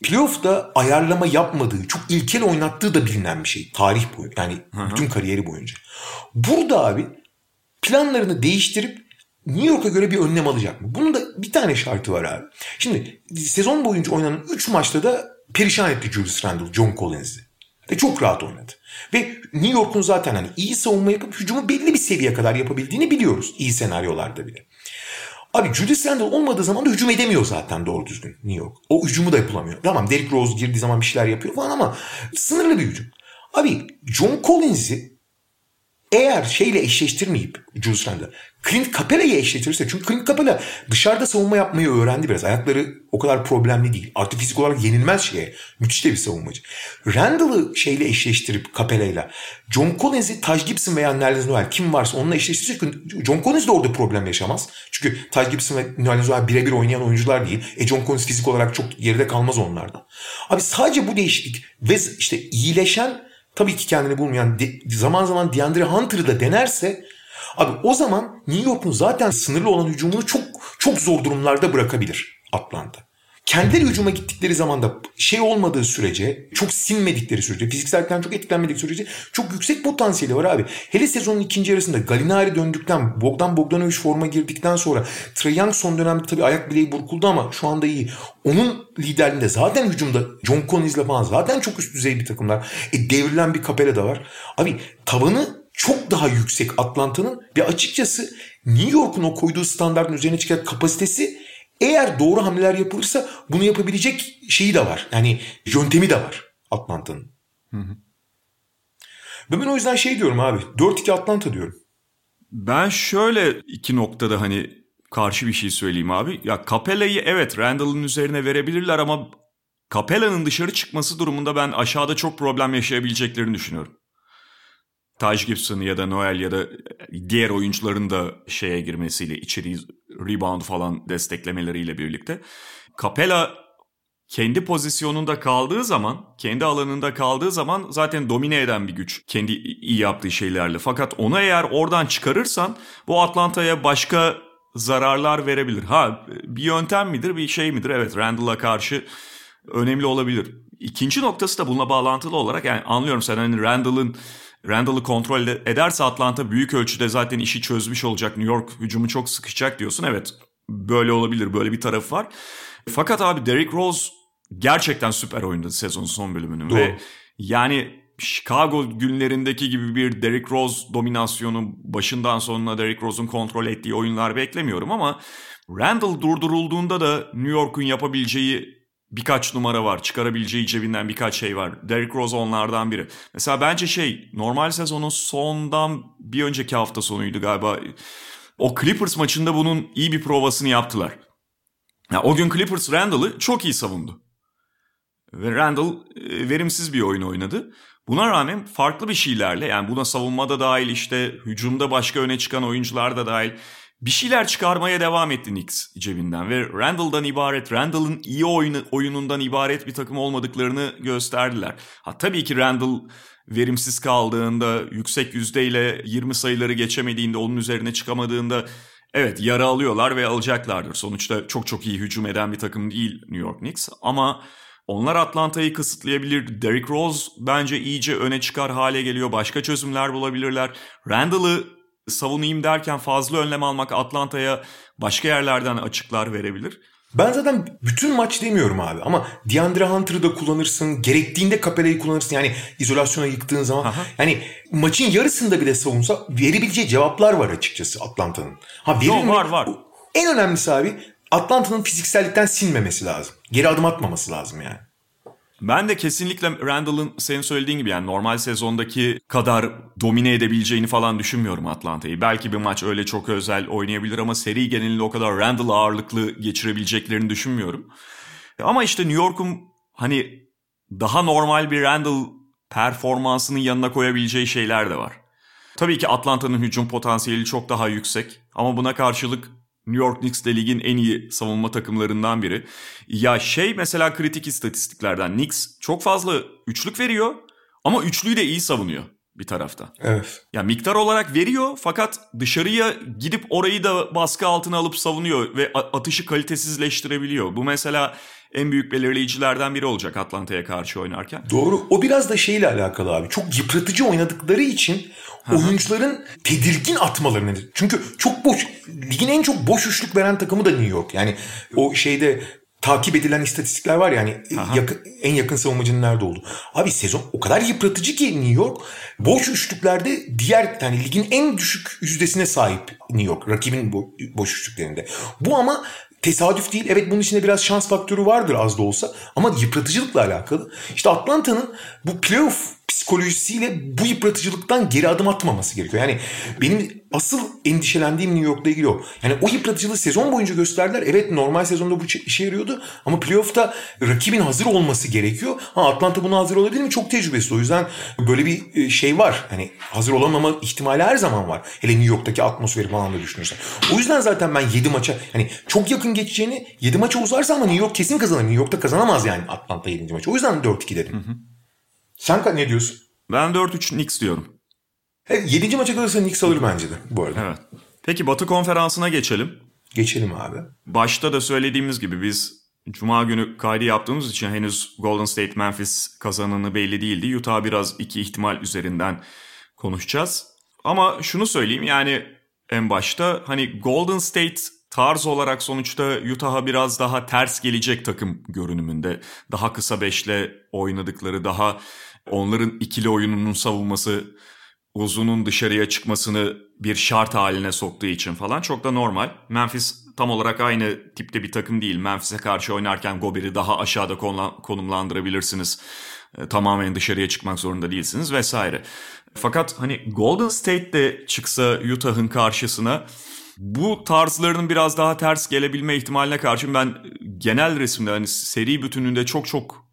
playoff'ta ayarlama yapmadığı, çok ilkel oynattığı da bilinen bir şey. Tarih boyu yani Hı-hı. bütün kariyeri boyunca. Burada abi planlarını değiştirip New York'a göre bir önlem alacak mı? Bunun da bir tane şartı var abi. Şimdi sezon boyunca oynanan 3 maçta da perişan etti Julius Randle, John Collins'i. Ve çok rahat oynadı. Ve New York'un zaten hani iyi savunma yapıp hücumu belli bir seviye kadar yapabildiğini biliyoruz. iyi senaryolarda bile. Abi Julius Randle olmadığı zaman da hücum edemiyor zaten doğru düzgün New York. O hücumu da yapılamıyor. Tamam Derrick Rose girdiği zaman bir şeyler yapıyor falan ama sınırlı bir hücum. Abi John Collins'i eğer şeyle eşleştirmeyip Julius Randle Clint Capela'yı eşletirse çünkü Clint Capela dışarıda savunma yapmayı öğrendi biraz. Ayakları o kadar problemli değil. Artı fizik olarak yenilmez şeye. Müthiş de bir savunmacı. Randall'ı şeyle eşleştirip Capela'yla John Collins'i Taj Gibson veya Nerlens Noel kim varsa onunla eşleştirirse John Collins de orada problem yaşamaz. Çünkü Taj Gibson ve Nerlens Noel birebir oynayan oyuncular değil. E John Collins fizik olarak çok geride kalmaz onlardan. Abi sadece bu değişiklik ve işte iyileşen tabii ki kendini bulmayan zaman zaman DeAndre Hunter'ı da denerse Abi o zaman New York'un zaten sınırlı olan hücumunu çok çok zor durumlarda bırakabilir Atlanta. Kendileri hücuma gittikleri zaman da şey olmadığı sürece, çok sinmedikleri sürece, fiziksellikten çok etkilenmedik sürece çok yüksek potansiyeli var abi. Hele sezonun ikinci yarısında Galinari döndükten, Bogdan Bogdanovic forma girdikten sonra Trae Young son dönemde tabii ayak bileği burkuldu ama şu anda iyi. Onun liderliğinde zaten hücumda John Collins'le falan zaten çok üst düzey bir takımlar. E devrilen bir kapela da var. Abi tavanı çok daha yüksek Atlanta'nın ve açıkçası New York'un o koyduğu standartın üzerine çıkan kapasitesi eğer doğru hamleler yapılırsa bunu yapabilecek şeyi de var. Yani yöntemi de var Atlanta'nın. Ve ben o yüzden şey diyorum abi 4-2 Atlanta diyorum.
Ben şöyle iki noktada hani karşı bir şey söyleyeyim abi. Ya Capella'yı evet Randall'ın üzerine verebilirler ama Capella'nın dışarı çıkması durumunda ben aşağıda çok problem yaşayabileceklerini düşünüyorum. Taj Gibson ya da Noel ya da diğer oyuncuların da şeye girmesiyle içeri rebound falan desteklemeleriyle birlikte Capella kendi pozisyonunda kaldığı zaman, kendi alanında kaldığı zaman zaten domine eden bir güç kendi iyi yaptığı şeylerle. Fakat onu eğer oradan çıkarırsan bu Atlanta'ya başka zararlar verebilir. Ha bir yöntem midir, bir şey midir? Evet Randall'a karşı önemli olabilir. İkinci noktası da bununla bağlantılı olarak yani anlıyorum sen hani Randall'ın Randall'ı kontrol ederse Atlanta büyük ölçüde zaten işi çözmüş olacak. New York hücumu çok sıkışacak diyorsun. Evet böyle olabilir. Böyle bir tarafı var. Fakat abi Derrick Rose gerçekten süper oynadı sezonun son bölümünü. Ve yani Chicago günlerindeki gibi bir Derrick Rose dominasyonu başından sonuna Derrick Rose'un kontrol ettiği oyunlar beklemiyorum ama Randall durdurulduğunda da New York'un yapabileceği birkaç numara var. Çıkarabileceği cebinden birkaç şey var. Derrick Rose onlardan biri. Mesela bence şey normal sezonun sondan bir önceki hafta sonuydu galiba. O Clippers maçında bunun iyi bir provasını yaptılar. Ya, o gün Clippers Randall'ı çok iyi savundu. Ve Randall e, verimsiz bir oyun oynadı. Buna rağmen farklı bir şeylerle yani buna savunmada dahil işte hücumda başka öne çıkan oyuncular da dahil bir şeyler çıkarmaya devam etti Knicks cebinden ve Randall'dan ibaret, Randall'ın iyi oyunu, oyunundan ibaret bir takım olmadıklarını gösterdiler. Ha tabii ki Randall verimsiz kaldığında, yüksek yüzdeyle 20 sayıları geçemediğinde, onun üzerine çıkamadığında evet yara alıyorlar ve alacaklardır. Sonuçta çok çok iyi hücum eden bir takım değil New York Knicks ama onlar Atlanta'yı kısıtlayabilir. Derrick Rose bence iyice öne çıkar hale geliyor. Başka çözümler bulabilirler. Randall'ı savunayım derken fazla önlem almak Atlanta'ya başka yerlerden açıklar verebilir.
Ben zaten bütün maç demiyorum abi ama DeAndre Hunter'ı da kullanırsın. Gerektiğinde Capella'yı kullanırsın. Yani izolasyona yıktığın zaman. Aha. Yani maçın yarısında bile savunsa verebileceği cevaplar var açıkçası Atlanta'nın.
Ha verir Yo, mi? var var.
En önemlisi abi Atlanta'nın fiziksellikten sinmemesi lazım. Geri adım atmaması lazım yani.
Ben de kesinlikle Randall'ın senin söylediğin gibi yani normal sezondaki kadar domine edebileceğini falan düşünmüyorum Atlanta'yı. Belki bir maç öyle çok özel oynayabilir ama seri genelinde o kadar Randall ağırlıklı geçirebileceklerini düşünmüyorum. Ama işte New York'un hani daha normal bir Randall performansının yanına koyabileceği şeyler de var. Tabii ki Atlanta'nın hücum potansiyeli çok daha yüksek ama buna karşılık New York Knicks de ligin en iyi savunma takımlarından biri. Ya şey mesela kritik istatistiklerden Knicks çok fazla üçlük veriyor ama üçlüyü de iyi savunuyor bir tarafta.
Evet.
Ya miktar olarak veriyor fakat dışarıya gidip orayı da baskı altına alıp savunuyor ve atışı kalitesizleştirebiliyor. Bu mesela en büyük belirleyicilerden biri olacak Atlanta'ya karşı oynarken.
Doğru. O biraz da şeyle alakalı abi. Çok yıpratıcı oynadıkları için oyuncuların tedirgin atmaları nedir? Çünkü çok boş, ligin en çok boş üçlük veren takımı da New York. Yani o şeyde takip edilen istatistikler var yani yakın, en yakın savunmacının nerede oldu. Abi sezon o kadar yıpratıcı ki New York boş üçlüklerde diğer yani ligin en düşük yüzdesine sahip New York rakibin bo boş üçlüklerinde. Bu ama tesadüf değil. Evet bunun içinde biraz şans faktörü vardır az da olsa ama yıpratıcılıkla alakalı. İşte Atlanta'nın bu playoff psikolojisiyle bu yıpratıcılıktan geri adım atmaması gerekiyor. Yani benim asıl endişelendiğim New York'la ilgili o. Yani o yıpratıcılığı sezon boyunca gösterdiler. Evet normal sezonda bu işe yarıyordu ama playoff'ta rakibin hazır olması gerekiyor. Ha Atlanta buna hazır olabilir mi? Çok tecrübesiz. O yüzden böyle bir e, şey var. Hani hazır olamama ihtimali her zaman var. Hele New York'taki atmosferi falan da düşünürsen. O yüzden zaten ben 7 maça hani çok yakın geçeceğini 7 maça uzarsa ama New York kesin kazanır. New York'ta kazanamaz yani Atlanta 7. maçı. O yüzden 4-2 dedim. Hı hı. Sen ne diyorsun?
Ben 4-3 Knicks diyorum.
Evet, 7. maça kalırsa Knicks alır bence de bu arada.
Evet. Peki Batı konferansına geçelim.
Geçelim abi.
Başta da söylediğimiz gibi biz Cuma günü kaydı yaptığımız için henüz Golden State Memphis kazananı belli değildi. Utah biraz iki ihtimal üzerinden konuşacağız. Ama şunu söyleyeyim yani en başta hani Golden State tarz olarak sonuçta Utah'a biraz daha ters gelecek takım görünümünde. Daha kısa beşle oynadıkları, daha onların ikili oyununun savunması, uzunun dışarıya çıkmasını bir şart haline soktuğu için falan çok da normal. Memphis tam olarak aynı tipte bir takım değil. Memphis'e karşı oynarken Gober'i daha aşağıda konumlandırabilirsiniz. E, tamamen dışarıya çıkmak zorunda değilsiniz vesaire. Fakat hani Golden State de çıksa Utah'ın karşısına bu tarzlarının biraz daha ters gelebilme ihtimaline karşı ben genel resimde hani seri bütününde çok çok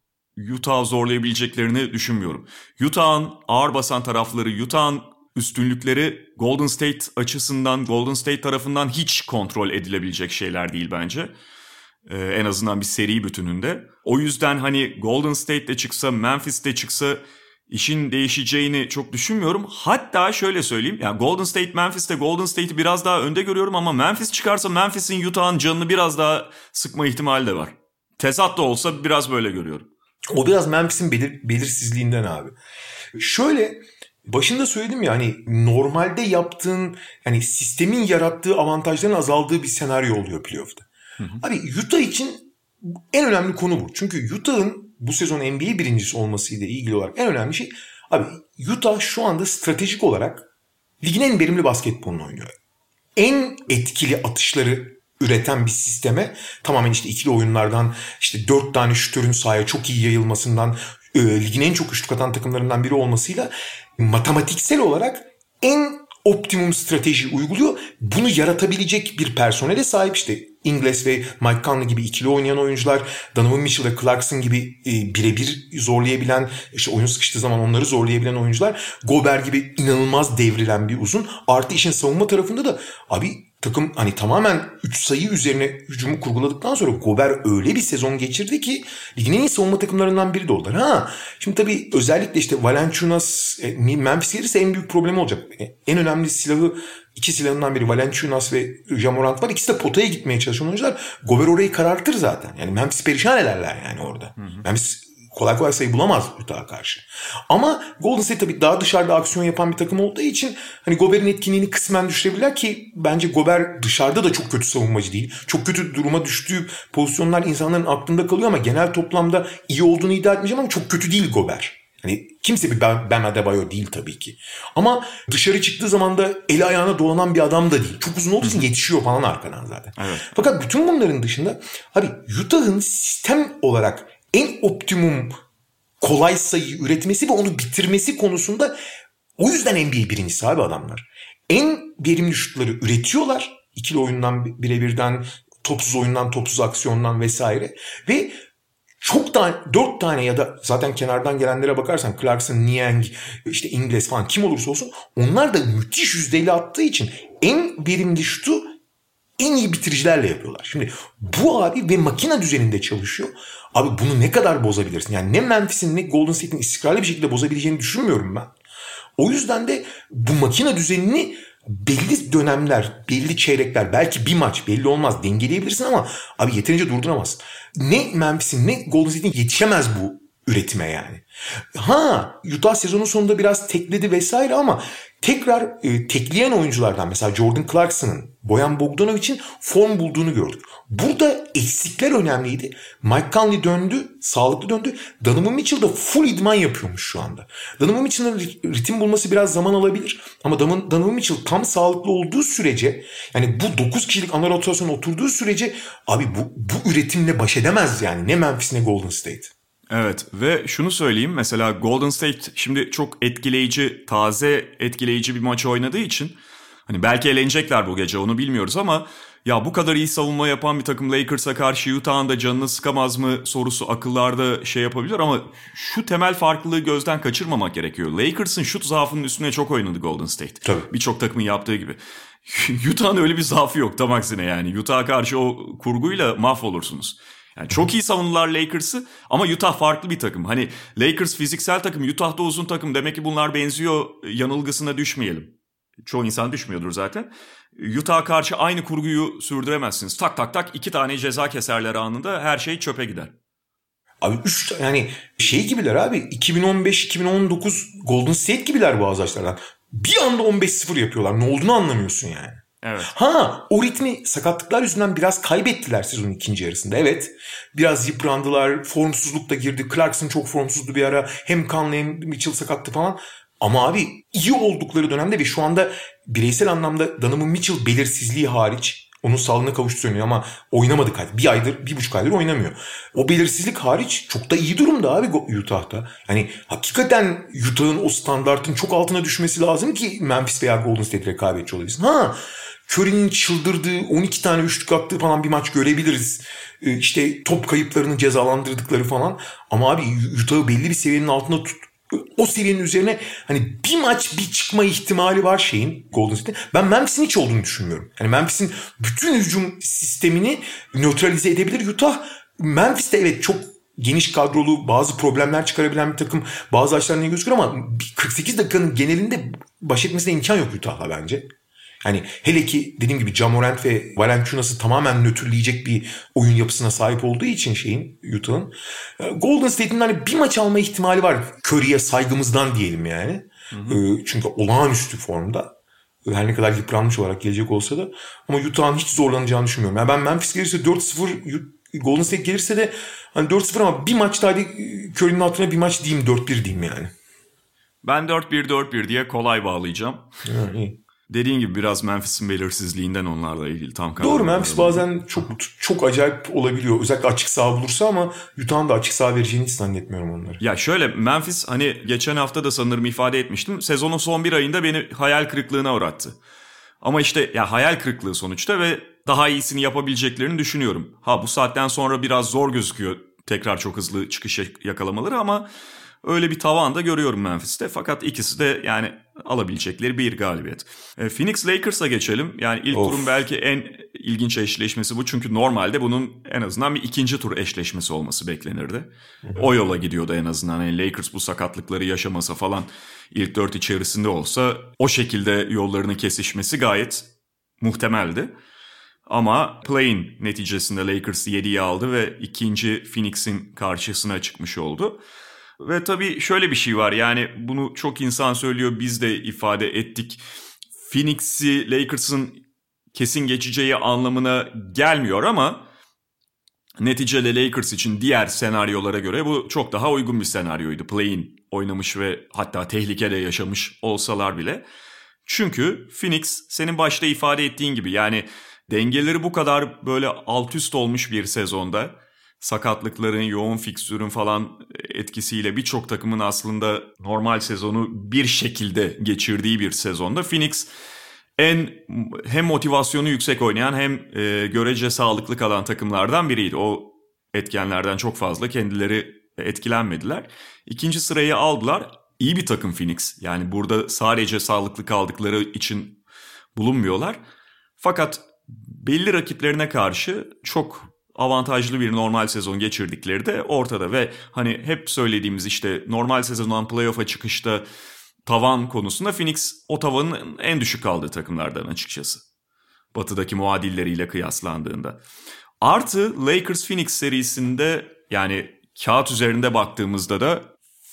Utah zorlayabileceklerini düşünmüyorum. Utah'ın ağır basan tarafları, Utah'ın üstünlükleri Golden State açısından, Golden State tarafından hiç kontrol edilebilecek şeyler değil bence. Ee, en azından bir seri bütününde. O yüzden hani Golden State'de çıksa, Memphis'te çıksa işin değişeceğini çok düşünmüyorum. Hatta şöyle söyleyeyim. Yani Golden State Memphis'te Golden State'i biraz daha önde görüyorum ama Memphis çıkarsa Memphis'in Utah'ın canını biraz daha sıkma ihtimali de var. Tezat da olsa biraz böyle görüyorum.
O biraz Memphis'in belir, belirsizliğinden abi. Şöyle başında söyledim ya hani normalde yaptığın yani sistemin yarattığı avantajların azaldığı bir senaryo oluyor playoff'ta. Hı hı. Abi Utah için en önemli konu bu. Çünkü Utah'ın bu sezon NBA birincisi olmasıyla ilgili olarak en önemli şey abi Utah şu anda stratejik olarak ligin en verimli basketbolunu oynuyor. En etkili atışları üreten bir sisteme tamamen işte ikili oyunlardan işte dört tane şütörün sahaya çok iyi yayılmasından e, ligin en çok üçlük atan takımlarından biri olmasıyla matematiksel olarak en optimum strateji uyguluyor. Bunu yaratabilecek bir personele sahip işte Ingles ve Mike Conley gibi ikili oynayan oyuncular, Donovan Mitchell ve Clarkson gibi e, birebir zorlayabilen, işte oyun sıkıştığı zaman onları zorlayabilen oyuncular, Gober gibi inanılmaz devrilen bir uzun. Artı işin savunma tarafında da abi takım hani tamamen 3 sayı üzerine hücumu kurguladıktan sonra Gober öyle bir sezon geçirdi ki ligin en iyi savunma takımlarından biri de oldular. Ha şimdi tabii özellikle işte Valanciunas, e, Memphis gelirse en büyük problemi olacak. E, en önemli silahı iki silahından biri Valanciunas ve Jamorant var. İkisi de potaya gitmeye çalışan oyuncular. Gober orayı karartır zaten. Yani Memphis perişan ederler yani orada. Hı hı. Memphis kolay kolay sayı bulamaz Utah'a karşı. Ama Golden State tabii daha dışarıda aksiyon yapan bir takım olduğu için hani Gober'in etkinliğini kısmen düşürebilirler ki bence Gober dışarıda da çok kötü savunmacı değil. Çok kötü duruma düştüğü pozisyonlar insanların aklında kalıyor ama genel toplamda iyi olduğunu iddia etmeyeceğim ama çok kötü değil Gober. Hani kimse bir Ben Adebayo değil tabii ki. Ama dışarı çıktığı zaman da eli ayağına dolanan bir adam da değil. Çok uzun olduğu için yetişiyor falan arkadan zaten. Evet. Fakat bütün bunların dışında abi Utah'ın sistem olarak en optimum kolay sayı üretmesi ve onu bitirmesi konusunda o yüzden NBA birincisi abi adamlar. En verimli şutları üretiyorlar. İkili oyundan birebirden, topsuz oyundan, topsuz aksiyondan vesaire. Ve çok tane, dört tane ya da zaten kenardan gelenlere bakarsan Clarkson, Niang, işte İngiliz falan kim olursa olsun onlar da müthiş yüzdeyle attığı için en verimli şutu en iyi bitiricilerle yapıyorlar. Şimdi bu abi ve makine düzeninde çalışıyor. Abi bunu ne kadar bozabilirsin? Yani ne Memphis'in ne Golden State'in istikrarlı bir şekilde bozabileceğini düşünmüyorum ben. O yüzden de bu makine düzenini belli dönemler, belli çeyrekler, belki bir maç belli olmaz dengeleyebilirsin ama abi yeterince durduramazsın. Ne Memphis'in ne Golden State'in yetişemez bu üretime yani. Ha Utah sezonun sonunda biraz tekledi vesaire ama tekrar e, tekleyen oyunculardan mesela Jordan Clarkson'ın, Boyan Bogdanovic'in form bulduğunu gördük. Burada eksikler önemliydi. Mike Conley döndü, sağlıklı döndü. Donovan Mitchell da full idman yapıyormuş şu anda. Donovan Mitchell'ın ritim bulması biraz zaman alabilir. Ama Donovan Mitchell tam sağlıklı olduğu sürece yani bu 9 kişilik ana rotasyon oturduğu sürece abi bu, bu üretimle baş edemez yani. Ne Memphis ne Golden State.
Evet ve şunu söyleyeyim mesela Golden State şimdi çok etkileyici, taze etkileyici bir maç oynadığı için hani belki eğlenecekler bu gece onu bilmiyoruz ama ya bu kadar iyi savunma yapan bir takım Lakers'a karşı Utah'ın da canını sıkamaz mı sorusu akıllarda şey yapabilir ama şu temel farklılığı gözden kaçırmamak gerekiyor. Lakers'ın şut zaafının üstüne çok oynadı Golden State. Birçok takımın yaptığı gibi. Utah'ın öyle bir zaafı yok tam aksine yani. Utah'a karşı o kurguyla mahvolursunuz. Yani çok iyi savundular Lakers'ı ama Utah farklı bir takım. Hani Lakers fiziksel takım, Utah da uzun takım. Demek ki bunlar benziyor yanılgısına düşmeyelim. Çoğu insan düşmüyordur zaten. Utah'a karşı aynı kurguyu sürdüremezsiniz. Tak tak tak iki tane ceza keserler anında her şey çöpe gider.
Abi üç yani şey gibiler abi 2015-2019 Golden State gibiler bazı açılardan. Bir anda 15-0 yapıyorlar. Ne olduğunu anlamıyorsun yani.
Evet.
Ha o ritmi sakatlıklar yüzünden biraz kaybettiler sezonun ikinci yarısında. Evet biraz yıprandılar. Formsuzluk da girdi. Clarkson çok formsuzdu bir ara. Hem Conley hem Mitchell sakattı falan. Ama abi iyi oldukları dönemde ve şu anda bireysel anlamda Donovan Mitchell belirsizliği hariç onun sağlığına kavuştu söyleniyor ama oynamadı kaç. Bir aydır, bir buçuk aydır oynamıyor. O belirsizlik hariç çok da iyi durumda abi Utah'ta. Yani hakikaten Utah'ın o standartın çok altına düşmesi lazım ki Memphis veya Golden State rekabetçi olabilsin. Ha Curry'nin çıldırdığı 12 tane üçlük attığı falan bir maç görebiliriz. Ee, işte top kayıplarını cezalandırdıkları falan. Ama abi Utah'ı belli bir seviyenin altında tut, o serinin üzerine hani bir maç bir çıkma ihtimali var şeyin Golden State'in. Ben Memphis'in hiç olduğunu düşünmüyorum. Hani Memphis'in bütün hücum sistemini nötralize edebilir Utah. Memphis de evet çok geniş kadrolu bazı problemler çıkarabilen bir takım bazı açılardan iyi gözüküyor ama 48 dakikanın genelinde baş etmesine imkan yok Utah'la bence. Hani hele ki dediğim gibi Jamorant ve Valanciunas'ı tamamen nötrleyecek bir oyun yapısına sahip olduğu için şeyin Utah'ın. E, Golden State'in hani bir maç alma ihtimali var. Curry'e saygımızdan diyelim yani. Hı hı. E, çünkü olağanüstü formda. Her ne kadar yıpranmış olarak gelecek olsa da. Ama Utah'ın hiç zorlanacağını düşünmüyorum. Yani ben Memphis gelirse 4-0 Golden State gelirse de hani 4-0 ama bir maçta hadi Curry'nin altına bir maç diyeyim 4-1 diyeyim yani.
Ben 4-1-4-1 diye kolay bağlayacağım. Ha, iyi. Dediğin gibi biraz Memphis'in belirsizliğinden onlarla ilgili tam karar.
Doğru Memphis bazen çok çok acayip olabiliyor. Özellikle açık saha bulursa ama Utah'ın da açık saha vereceğini hiç zannetmiyorum onları.
Ya şöyle Memphis hani geçen hafta da sanırım ifade etmiştim. Sezonun son bir ayında beni hayal kırıklığına uğrattı. Ama işte ya hayal kırıklığı sonuçta ve daha iyisini yapabileceklerini düşünüyorum. Ha bu saatten sonra biraz zor gözüküyor tekrar çok hızlı çıkış yakalamaları ama Öyle bir tavan da görüyorum Memphis'te. Fakat ikisi de yani alabilecekleri bir galibiyet. E, Phoenix Lakers'a geçelim. Yani ilk of. turun belki en ilginç eşleşmesi bu. Çünkü normalde bunun en azından bir ikinci tur eşleşmesi olması beklenirdi. O yola gidiyordu en azından. Yani Lakers bu sakatlıkları yaşamasa falan ilk dört içerisinde olsa o şekilde yollarını kesişmesi gayet muhtemeldi. Ama play'in neticesinde Lakers 7'yi aldı ve ikinci Phoenix'in karşısına çıkmış oldu. Ve tabii şöyle bir şey var yani bunu çok insan söylüyor biz de ifade ettik. Phoenix'i Lakers'ın kesin geçeceği anlamına gelmiyor ama neticede Lakers için diğer senaryolara göre bu çok daha uygun bir senaryoydu. Play'in oynamış ve hatta tehlikede yaşamış olsalar bile. Çünkü Phoenix senin başta ifade ettiğin gibi yani dengeleri bu kadar böyle alt üst olmuş bir sezonda sakatlıkların, yoğun fikstürün falan etkisiyle birçok takımın aslında normal sezonu bir şekilde geçirdiği bir sezonda Phoenix en hem motivasyonu yüksek oynayan hem e, görece sağlıklı kalan takımlardan biriydi. O etkenlerden çok fazla kendileri etkilenmediler. İkinci sırayı aldılar. İyi bir takım Phoenix. Yani burada sadece sağlıklı kaldıkları için bulunmuyorlar. Fakat belli rakiplerine karşı çok avantajlı bir normal sezon geçirdikleri de ortada ve hani hep söylediğimiz işte normal sezondan playoff'a çıkışta tavan konusunda Phoenix o tavanın en düşük kaldığı takımlardan açıkçası. Batı'daki muadilleriyle kıyaslandığında. Artı Lakers Phoenix serisinde yani kağıt üzerinde baktığımızda da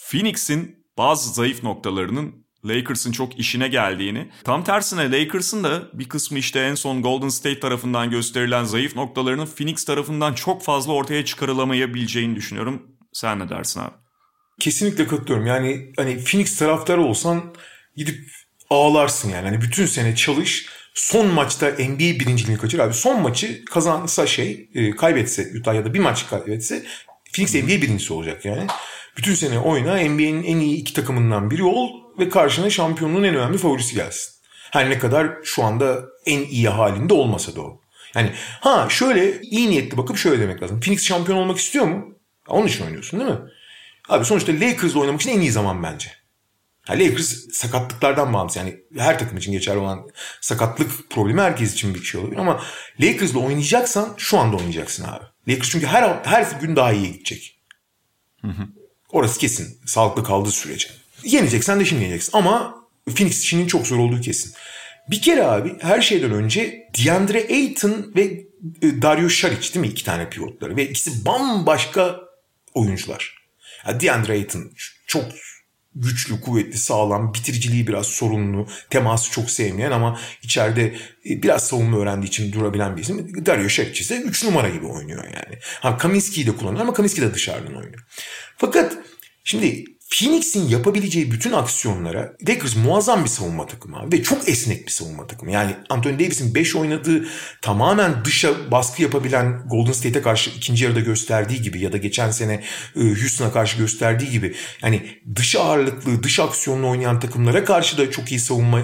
Phoenix'in bazı zayıf noktalarının Lakers'ın çok işine geldiğini. Tam tersine Lakers'ın da bir kısmı işte en son Golden State tarafından gösterilen zayıf noktalarının Phoenix tarafından çok fazla ortaya çıkarılamayabileceğini düşünüyorum. Sen ne dersin abi?
Kesinlikle katılıyorum. Yani hani Phoenix taraftarı olsan gidip ağlarsın yani. Hani bütün sene çalış. Son maçta NBA birinciliğini kaçır abi. Son maçı kazansa şey e, kaybetse Utah ya da bir maç kaybetse Phoenix NBA birincisi olacak yani. Bütün sene oyna NBA'nin en iyi iki takımından biri ol ve karşına şampiyonluğun en önemli favorisi gelsin. Her ne kadar şu anda en iyi halinde olmasa da o. Yani ha şöyle iyi niyetli bakıp şöyle demek lazım. Phoenix şampiyon olmak istiyor mu? Onun için oynuyorsun değil mi? Abi sonuçta Lakers'la oynamak için en iyi zaman bence. Ha, Lakers sakatlıklardan bağımsız. Yani her takım için geçerli olan sakatlık problemi herkes için bir şey olabilir. Ama Lakers'la oynayacaksan şu anda oynayacaksın abi. Lakers çünkü her her gün daha iyi gidecek. Hı hı. Orası kesin. Sağlıklı kaldığı sürece. Yeneceksen de şimdi yeneceksin. Ama Phoenix işinin çok zor olduğu kesin. Bir kere abi her şeyden önce DeAndre Ayton ve e, Dario Saric değil mi? iki tane pivotları. Ve ikisi bambaşka oyuncular. Yani DeAndre Ayton çok güçlü, kuvvetli, sağlam, bitiriciliği biraz sorunlu, teması çok sevmeyen ama içeride e, biraz savunma öğrendiği için durabilen bir isim. Dario Saric ise 3 numara gibi oynuyor yani. Ha Kaminski'yi de kullanıyor ama Kaminski de dışarıdan oynuyor. Fakat şimdi Phoenix'in yapabileceği bütün aksiyonlara Lakers muazzam bir savunma takımı abi. Ve çok esnek bir savunma takımı. Yani Anthony Davis'in 5 oynadığı tamamen dışa baskı yapabilen Golden State'e karşı ikinci yarıda gösterdiği gibi ya da geçen sene e, Houston'a karşı gösterdiği gibi yani dış ağırlıklı, dış aksiyonlu oynayan takımlara karşı da çok iyi savunma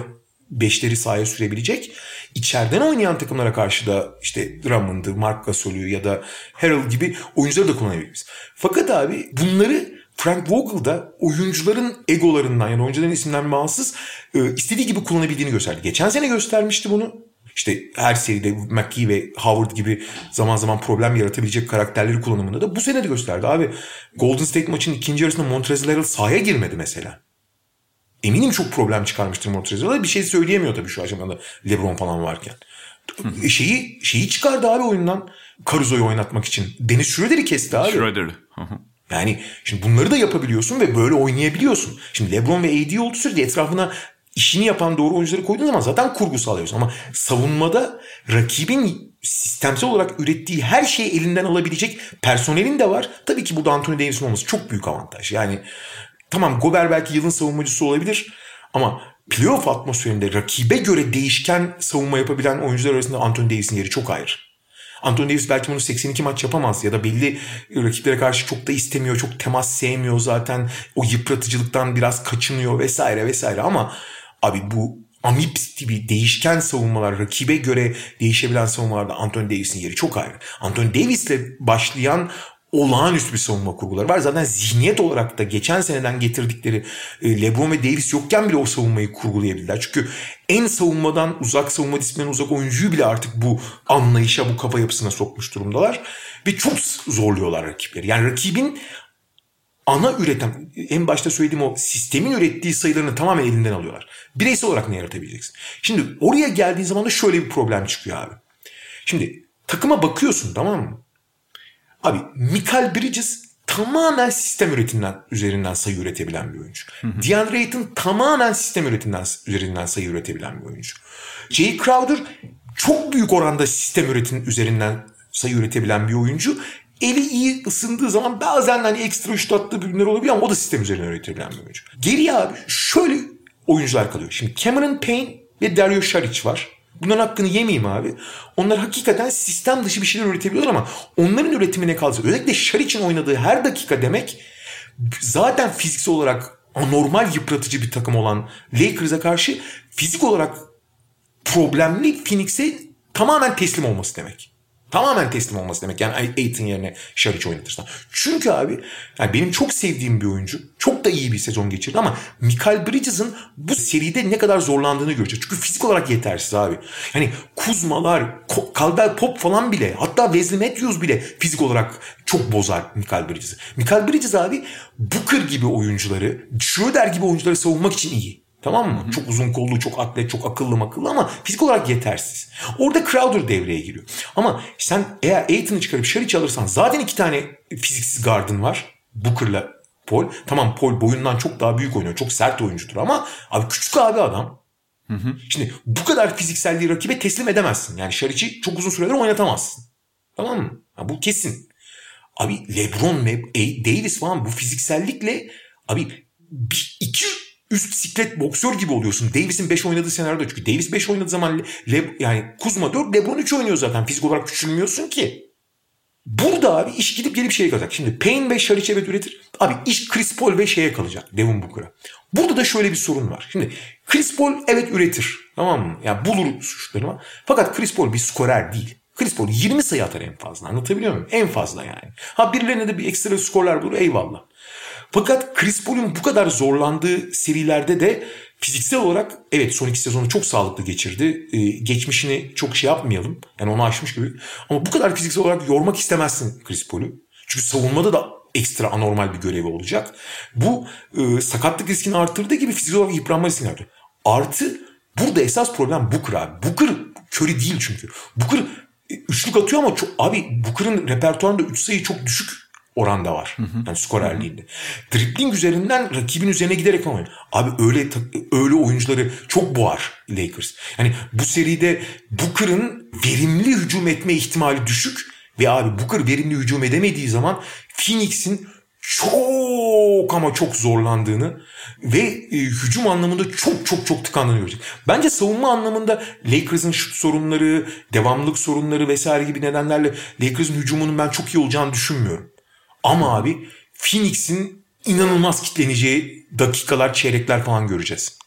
beşleri sahaya sürebilecek. İçeriden oynayan takımlara karşı da işte Drummond'ı, Mark Gasol'ü ya da Harrell gibi oyuncuları da kullanabiliriz. Fakat abi bunları Frank Vogel da oyuncuların egolarından yani oyuncuların isimden bağımsız e, istediği gibi kullanabildiğini gösterdi. Geçen sene göstermişti bunu. İşte her seride McGee ve Howard gibi zaman zaman problem yaratabilecek karakterleri kullanımında da bu sene de gösterdi. Abi Golden State maçının ikinci yarısında Montrezl Harrell sahaya girmedi mesela. Eminim çok problem çıkarmıştır Montrezl Harrell. Bir şey söyleyemiyor tabii şu aşamada LeBron falan varken. E, şeyi şeyi çıkardı abi oyundan. Caruso'yu oynatmak için. Dennis Schroeder'i kesti abi.
Schroeder.
Yani şimdi bunları da yapabiliyorsun ve böyle oynayabiliyorsun. Şimdi LeBron ve AD olduğu sürece etrafına işini yapan doğru oyuncuları koyduğun zaman zaten kurgu sağlıyorsun. Ama savunmada rakibin sistemsel olarak ürettiği her şeyi elinden alabilecek personelin de var. Tabii ki burada Anthony Davis'in olması çok büyük avantaj. Yani tamam Gober belki yılın savunmacısı olabilir ama playoff atmosferinde rakibe göre değişken savunma yapabilen oyuncular arasında Anthony Davis'in yeri çok ayrı. Anthony Davis belki bunu 82 maç yapamaz ya da belli rakiplere karşı çok da istemiyor, çok temas sevmiyor zaten. O yıpratıcılıktan biraz kaçınıyor vesaire vesaire ama abi bu amip gibi değişken savunmalar, rakibe göre değişebilen savunmalarda Anthony Davis'in yeri çok ayrı. Anthony Davis'le başlayan olağanüstü bir savunma kurguları var. Zaten zihniyet olarak da geçen seneden getirdikleri e, LeBron ve Davis yokken bile o savunmayı kurgulayabildiler. Çünkü en savunmadan uzak savunma disiplinden uzak oyuncuyu bile artık bu anlayışa, bu kafa yapısına sokmuş durumdalar. Ve çok zorluyorlar rakipleri. Yani rakibin ana üreten, en başta söylediğim o sistemin ürettiği sayılarını tamamen elinden alıyorlar. Bireysel olarak ne yaratabileceksin? Şimdi oraya geldiğin zaman da şöyle bir problem çıkıyor abi. Şimdi takıma bakıyorsun tamam mı? Abi Michael Bridges tamamen sistem üretiminden üzerinden sayı üretebilen bir oyuncu. DeAndre Ayton tamamen sistem üretiminden üzerinden sayı üretebilen bir oyuncu. Jay Crowder çok büyük oranda sistem üretim üzerinden sayı üretebilen bir oyuncu. Eli iyi ısındığı zaman bazen hani ekstra şut attığı bölümler olabiliyor ama o da sistem üzerinden üretebilen bir oyuncu. Geriye abi şöyle oyuncular kalıyor. Şimdi Cameron Payne ve Dario Saric var. Bunların hakkını yemeyeyim abi. Onlar hakikaten sistem dışı bir şeyler üretebiliyorlar ama onların üretimine kalacak. Özellikle Şaric'in oynadığı her dakika demek zaten fiziksel olarak anormal yıpratıcı bir takım olan Lakers'a karşı fizik olarak problemli Phoenix'e tamamen teslim olması demek. Tamamen teslim olması demek. Yani Aiton yerine Şariç oynatırsan. Çünkü abi yani benim çok sevdiğim bir oyuncu. Çok da iyi bir sezon geçirdi ama Michael Bridges'ın bu seride ne kadar zorlandığını göreceğiz. Çünkü fizik olarak yetersiz abi. Yani Kuzmalar, Caldwell Pop falan bile hatta Wesley Matthews bile fizik olarak çok bozar Michael Bridges'i. Michael Bridges abi Booker gibi oyuncuları, Schroeder gibi oyuncuları savunmak için iyi. Tamam mı? Hı-hı. Çok uzun kollu, çok atlet, çok akıllı makıllı ama fizik olarak yetersiz. Orada Crowder devreye giriyor. Ama sen eğer Aiton'u çıkarıp Şaric alırsan zaten iki tane fiziksiz gardın var. Booker'la Paul. Tamam Paul boyundan çok daha büyük oynuyor. Çok sert oyuncudur ama abi küçük abi adam. Hı hı. Şimdi bu kadar fizikselliği rakibe teslim edemezsin. Yani Şaric'i çok uzun süreler oynatamazsın. Tamam mı? Ha, bu kesin. Abi LeBron ve Davis falan bu fiziksellikle abi bir, iki üst siklet boksör gibi oluyorsun. Davis'in 5 oynadığı senaryoda çünkü Davis 5 oynadığı zaman Le, yani Kuzma 4 LeBron 3 oynuyor zaten. Fizik olarak küçülmüyorsun ki. Burada abi iş gidip gelip şeye kalacak. Şimdi Payne ve Şariç evet üretir. Abi iş Chris Paul ve şeye kalacak. Devin Booker'a. Burada da şöyle bir sorun var. Şimdi Chris Paul evet üretir. Tamam mı? Yani bulur suçlarını. Fakat Chris Paul bir skorer değil. Chris Paul 20 sayı atar en fazla. Anlatabiliyor muyum? En fazla yani. Ha birilerine de bir ekstra skorlar bulur eyvallah. Fakat Chris Paul'un bu kadar zorlandığı serilerde de fiziksel olarak evet son iki sezonu çok sağlıklı geçirdi. Ee, geçmişini çok şey yapmayalım. Yani onu aşmış gibi. Ama bu kadar fiziksel olarak yormak istemezsin Chris Paul'u. Çünkü savunmada da ekstra anormal bir görevi olacak. Bu e, sakatlık riskini arttırdığı gibi fiziksel olarak yıpranma riskini arttırıyor. Artı burada esas problem Booker abi. Booker Curry değil çünkü. Booker e, üçlük atıyor ama çok, abi Booker'ın repertuarında üç sayı çok düşük oranda var. Hı hı. Yani skorerliğinde. Dribbling üzerinden rakibin üzerine giderek oynuyor. Abi öyle öyle oyuncuları çok boğar Lakers. Yani bu seride Booker'ın verimli hücum etme ihtimali düşük ve abi Booker verimli hücum edemediği zaman Phoenix'in çok ama çok zorlandığını ve e, hücum anlamında çok çok çok tıkandığını görecek. Bence savunma anlamında Lakers'ın şut sorunları, devamlılık sorunları vesaire gibi nedenlerle Lakers'ın hücumunun ben çok iyi olacağını düşünmüyorum. Ama abi Phoenix'in inanılmaz kitleneceği dakikalar, çeyrekler falan göreceğiz.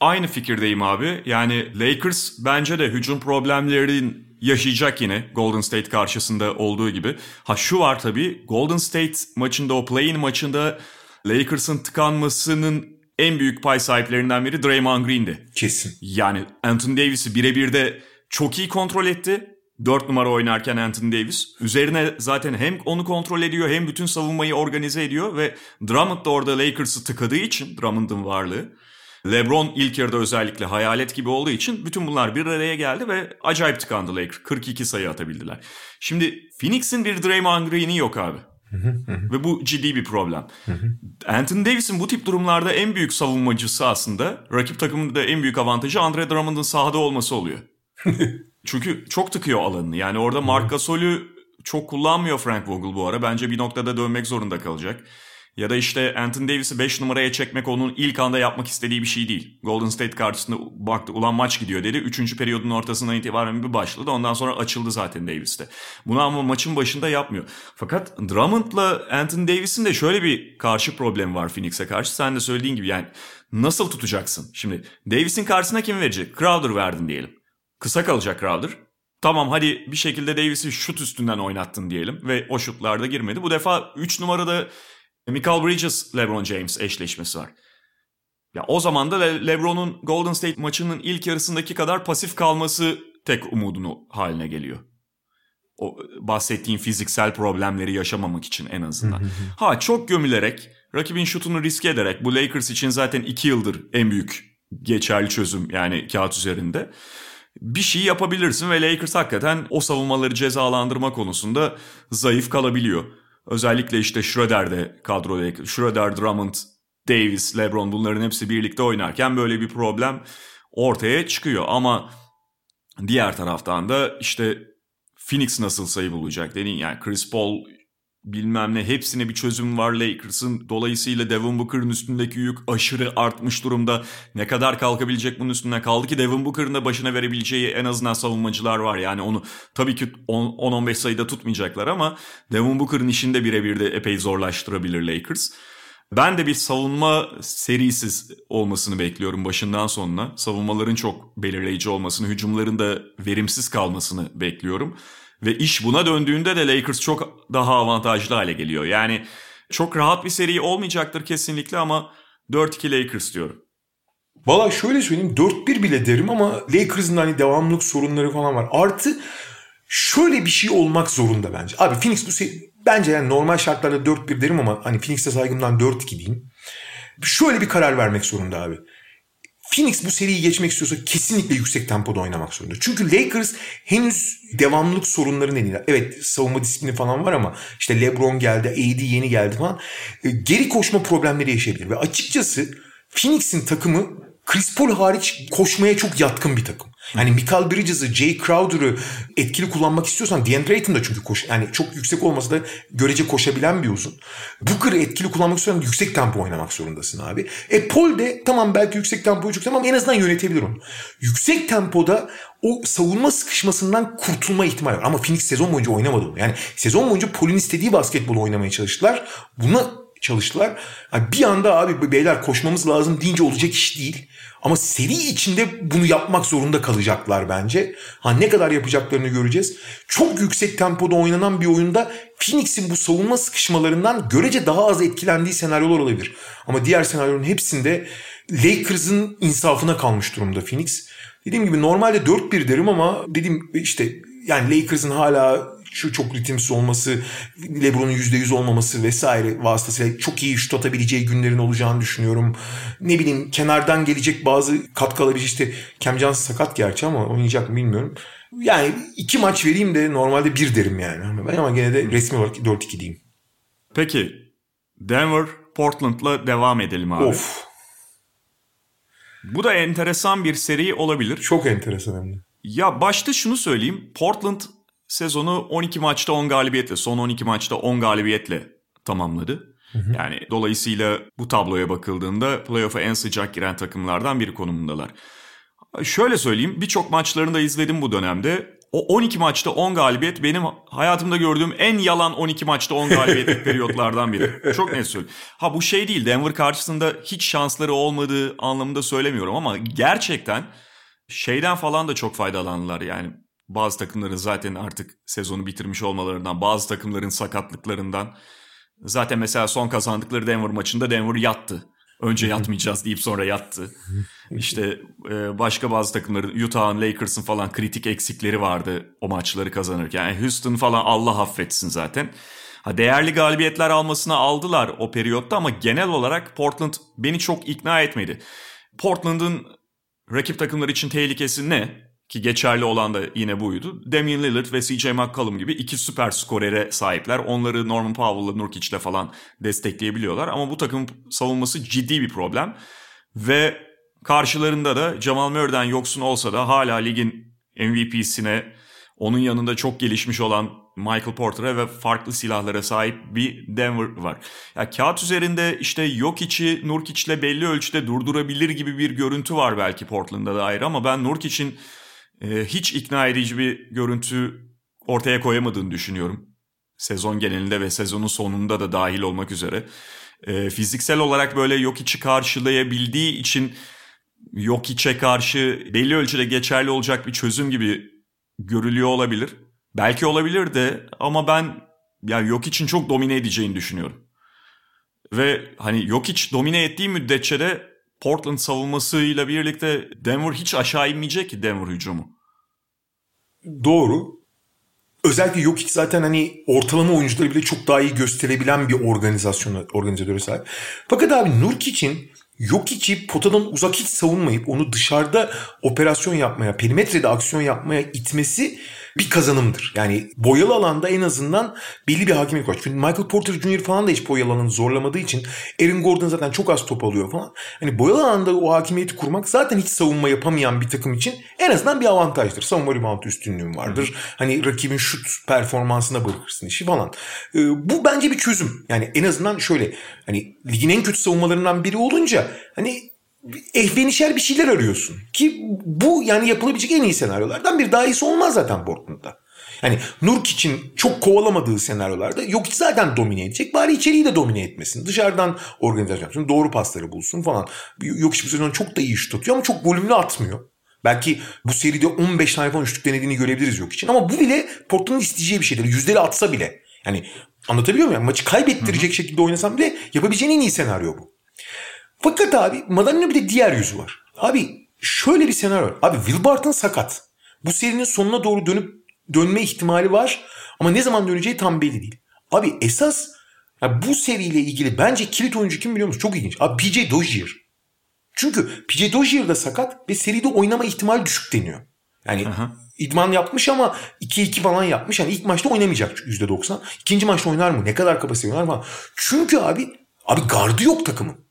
Aynı fikirdeyim abi. Yani Lakers bence de hücum problemlerinin yaşayacak yine Golden State karşısında olduğu gibi. Ha şu var tabii Golden State maçında o play-in maçında Lakers'ın tıkanmasının en büyük pay sahiplerinden biri Draymond Green'di.
Kesin.
Yani Anthony Davis'i birebir de çok iyi kontrol etti. 4 numara oynarken Anthony Davis. Üzerine zaten hem onu kontrol ediyor hem bütün savunmayı organize ediyor ve Drummond da orada Lakers'ı tıkadığı için Drummond'ın varlığı. LeBron ilk yarıda özellikle hayalet gibi olduğu için bütün bunlar bir araya geldi ve acayip tıkandı Lakers. 42 sayı atabildiler. Şimdi Phoenix'in bir Draymond Green'i yok abi. ve bu ciddi bir problem. Anthony Davis'in bu tip durumlarda en büyük savunmacısı aslında rakip takımın da en büyük avantajı Andre Drummond'ın sahada olması oluyor. Çünkü çok tıkıyor alanını. Yani orada Marc Gasol'ü çok kullanmıyor Frank Vogel bu ara. Bence bir noktada dönmek zorunda kalacak. Ya da işte Anthony Davis'i 5 numaraya çekmek onun ilk anda yapmak istediği bir şey değil. Golden State karşısında baktı ulan maç gidiyor dedi. Üçüncü periyodun ortasından itibaren bir başladı. Ondan sonra açıldı zaten Davis'te. Bunu ama maçın başında yapmıyor. Fakat Drummond'la Anthony Davis'in de şöyle bir karşı problemi var Phoenix'e karşı. Sen de söylediğin gibi yani nasıl tutacaksın? Şimdi Davis'in karşısına kim verecek? Crowder verdin diyelim. Kısa kalacak Crowder. Tamam hadi bir şekilde Davis'i şut üstünden oynattın diyelim ve o şutlarda girmedi. Bu defa 3 numarada Michael Bridges LeBron James eşleşmesi var. Ya o zaman da Le- LeBron'un Golden State maçının ilk yarısındaki kadar pasif kalması tek umudunu haline geliyor. O bahsettiğin fiziksel problemleri yaşamamak için en azından. ha çok gömülerek, rakibin şutunu riske ederek bu Lakers için zaten 2 yıldır en büyük geçerli çözüm yani kağıt üzerinde. Bir şey yapabilirsin ve Lakers hakikaten o savunmaları cezalandırma konusunda zayıf kalabiliyor. Özellikle işte Schroeder'de kadroda. Schroeder, Drummond, Davis, LeBron bunların hepsi birlikte oynarken böyle bir problem ortaya çıkıyor. Ama diğer taraftan da işte Phoenix nasıl sayı bulacak dedin yani Chris Paul bilmem ne hepsine bir çözüm var Lakers'ın. Dolayısıyla Devin Booker'ın üstündeki yük aşırı artmış durumda. Ne kadar kalkabilecek bunun üstüne kaldı ki Devin Booker'ın da başına verebileceği en azından savunmacılar var. Yani onu tabii ki 10-15 sayıda tutmayacaklar ama Devin Booker'ın işini de birebir de epey zorlaştırabilir Lakers. Ben de bir savunma serisiz olmasını bekliyorum başından sonuna. Savunmaların çok belirleyici olmasını, hücumların da verimsiz kalmasını bekliyorum. Ve iş buna döndüğünde de Lakers çok daha avantajlı hale geliyor. Yani çok rahat bir seri olmayacaktır kesinlikle ama 4-2 Lakers diyorum.
Valla şöyle söyleyeyim 4-1 bile derim ama Lakers'ın hani devamlılık sorunları falan var. Artı şöyle bir şey olmak zorunda bence. Abi Phoenix bu seri, bence yani normal şartlarda 4-1 derim ama hani Phoenix'e saygımdan 4-2 diyeyim. Şöyle bir karar vermek zorunda abi. Phoenix bu seriyi geçmek istiyorsa kesinlikle yüksek tempoda oynamak zorunda. Çünkü Lakers henüz devamlılık sorunları nedeniyle evet savunma disiplini falan var ama işte LeBron geldi, AD yeni geldi falan. E, geri koşma problemleri yaşayabilir ve açıkçası Phoenix'in takımı Chris Paul hariç koşmaya çok yatkın bir takım. Hani Michael Bridges'ı, Jay Crowder'ı etkili kullanmak istiyorsan DeAndre Ayton da çünkü koş, yani çok yüksek olmasa da görece koşabilen bir uzun. Booker'ı etkili kullanmak istiyorsan yüksek tempo oynamak zorundasın abi. E Paul de tamam belki yüksek tempoyu çok ama en azından yönetebilir onu. Yüksek tempoda o savunma sıkışmasından kurtulma ihtimali var. Ama Phoenix sezon boyunca oynamadı onu. Yani sezon boyunca Paul'ün istediği basketbolu oynamaya çalıştılar. Buna çalıştılar. Yani bir anda abi beyler koşmamız lazım deyince olacak iş değil. Ama seri içinde bunu yapmak zorunda kalacaklar bence. Ha ne kadar yapacaklarını göreceğiz. Çok yüksek tempoda oynanan bir oyunda Phoenix'in bu savunma sıkışmalarından görece daha az etkilendiği senaryolar olabilir. Ama diğer senaryoların hepsinde Lakers'ın insafına kalmış durumda Phoenix. Dediğim gibi normalde 4-1 derim ama dedim işte yani Lakers'ın hala şu çok ritimsiz olması, LeBron'un %100 olmaması vesaire vasıtasıyla çok iyi şut atabileceği günlerin olacağını düşünüyorum. Ne bileyim kenardan gelecek bazı katkı alabilecek işte Cam Johnson sakat gerçi ama oynayacak mı bilmiyorum. Yani iki maç vereyim de normalde bir derim yani. Ben ama gene de resmi olarak 4-2 diyeyim.
Peki Denver Portland'la devam edelim abi.
Of.
Bu da enteresan bir seri olabilir.
Çok enteresan hem de.
Ya başta şunu söyleyeyim. Portland sezonu 12 maçta 10 galibiyetle, son 12 maçta 10 galibiyetle tamamladı. Hı hı. Yani dolayısıyla bu tabloya bakıldığında playoff'a en sıcak giren takımlardan biri konumundalar. Şöyle söyleyeyim birçok maçlarını da izledim bu dönemde. O 12 maçta 10 galibiyet benim hayatımda gördüğüm en yalan 12 maçta 10 galibiyetlik periyotlardan biri. Çok net söyleyeyim. Ha bu şey değil Denver karşısında hiç şansları olmadığı anlamında söylemiyorum ama gerçekten şeyden falan da çok faydalandılar yani. Bazı takımların zaten artık sezonu bitirmiş olmalarından, bazı takımların sakatlıklarından Zaten mesela son kazandıkları Denver maçında Denver yattı. Önce yatmayacağız deyip sonra yattı. İşte e, başka bazı takımların Utah'ın, Lakers'ın falan kritik eksikleri vardı o maçları kazanırken. Yani Houston falan Allah affetsin zaten. Ha, değerli galibiyetler almasına aldılar o periyotta ama genel olarak Portland beni çok ikna etmedi. Portland'ın rakip takımlar için tehlikesi ne? Ki geçerli olan da yine buydu. Damian Lillard ve CJ McCollum gibi iki süper skorere sahipler. Onları Norman Powell'la Nurkic'le falan destekleyebiliyorlar. Ama bu takım savunması ciddi bir problem. Ve karşılarında da Jamal Murray'den yoksun olsa da hala ligin MVP'sine onun yanında çok gelişmiş olan Michael Porter'a ve farklı silahlara sahip bir Denver var. Ya kağıt üzerinde işte yok içi Nurkic'le belli ölçüde durdurabilir gibi bir görüntü var belki Portland'da da ayrı ama ben Nurkic'in e, hiç ikna edici bir görüntü ortaya koyamadığını düşünüyorum. Sezon genelinde ve sezonun sonunda da dahil olmak üzere. E, fiziksel olarak böyle yok içi karşılayabildiği için yok içe karşı belli ölçüde geçerli olacak bir çözüm gibi görülüyor olabilir. Belki olabilir de ama ben ya yok için çok domine edeceğini düşünüyorum. Ve hani yok hiç domine ettiği müddetçe de Portland savunmasıyla birlikte Denver hiç aşağı inmeyecek ki Denver hücumu.
Doğru. Özellikle yok hiç zaten hani ortalama oyuncuları bile çok daha iyi gösterebilen bir organizasyona, organizatöre sahip. Fakat abi Nurkic'in yok içi potadan uzak hiç savunmayıp onu dışarıda operasyon yapmaya, perimetrede aksiyon yapmaya itmesi bir kazanımdır. Yani boyalı alanda en azından belli bir hakimiyet var. Çünkü Michael Porter Jr. falan da hiç boyalı alanı zorlamadığı için Aaron Gordon zaten çok az top alıyor falan. Hani boyalı alanda o hakimiyeti kurmak zaten hiç savunma yapamayan bir takım için en azından bir avantajdır. Savunma rebound üstünlüğün vardır. Hı. Hani rakibin şut performansına bırakırsın işi falan. Ee, bu bence bir çözüm. Yani en azından şöyle hani ligin en kötü savunmalarından biri olunca hani ehvenişer bir şeyler arıyorsun. Ki bu yani yapılabilecek en iyi senaryolardan bir daha iyisi olmaz zaten Portland'da. Yani Nurk için çok kovalamadığı senaryolarda yok zaten domine edecek. Bari içeriği de domine etmesin. Dışarıdan organizasyon yapsın. Doğru pasları bulsun falan. Yok hiçbir sezon çok da iyi şut atıyor ama çok volümlü atmıyor. Belki bu seride 15 tane falan üçlük denediğini görebiliriz yok için. Ama bu bile Portland'ın isteyeceği bir şeydir. Yüzdeli atsa bile. Yani anlatabiliyor muyum? Yani maçı kaybettirecek Hı-hı. şekilde oynasam bile yapabileceğin en iyi senaryo bu. Fakat abi Madana'nın bir de diğer yüzü var. Abi şöyle bir senaryo var. Abi Will Barton sakat. Bu serinin sonuna doğru dönüp dönme ihtimali var. Ama ne zaman döneceği tam belli değil. Abi esas ya bu seriyle ilgili bence kilit oyuncu kim biliyor musun? Çok ilginç. Abi PJ Dozier. Çünkü PJ Dozier de sakat ve seride oynama ihtimali düşük deniyor. Yani Aha. idman yapmış ama 2-2 falan yapmış. Yani ilk maçta oynamayacak %90. İkinci maçta oynar mı? Ne kadar kapasite oynar falan. Çünkü abi abi gardı yok takımın.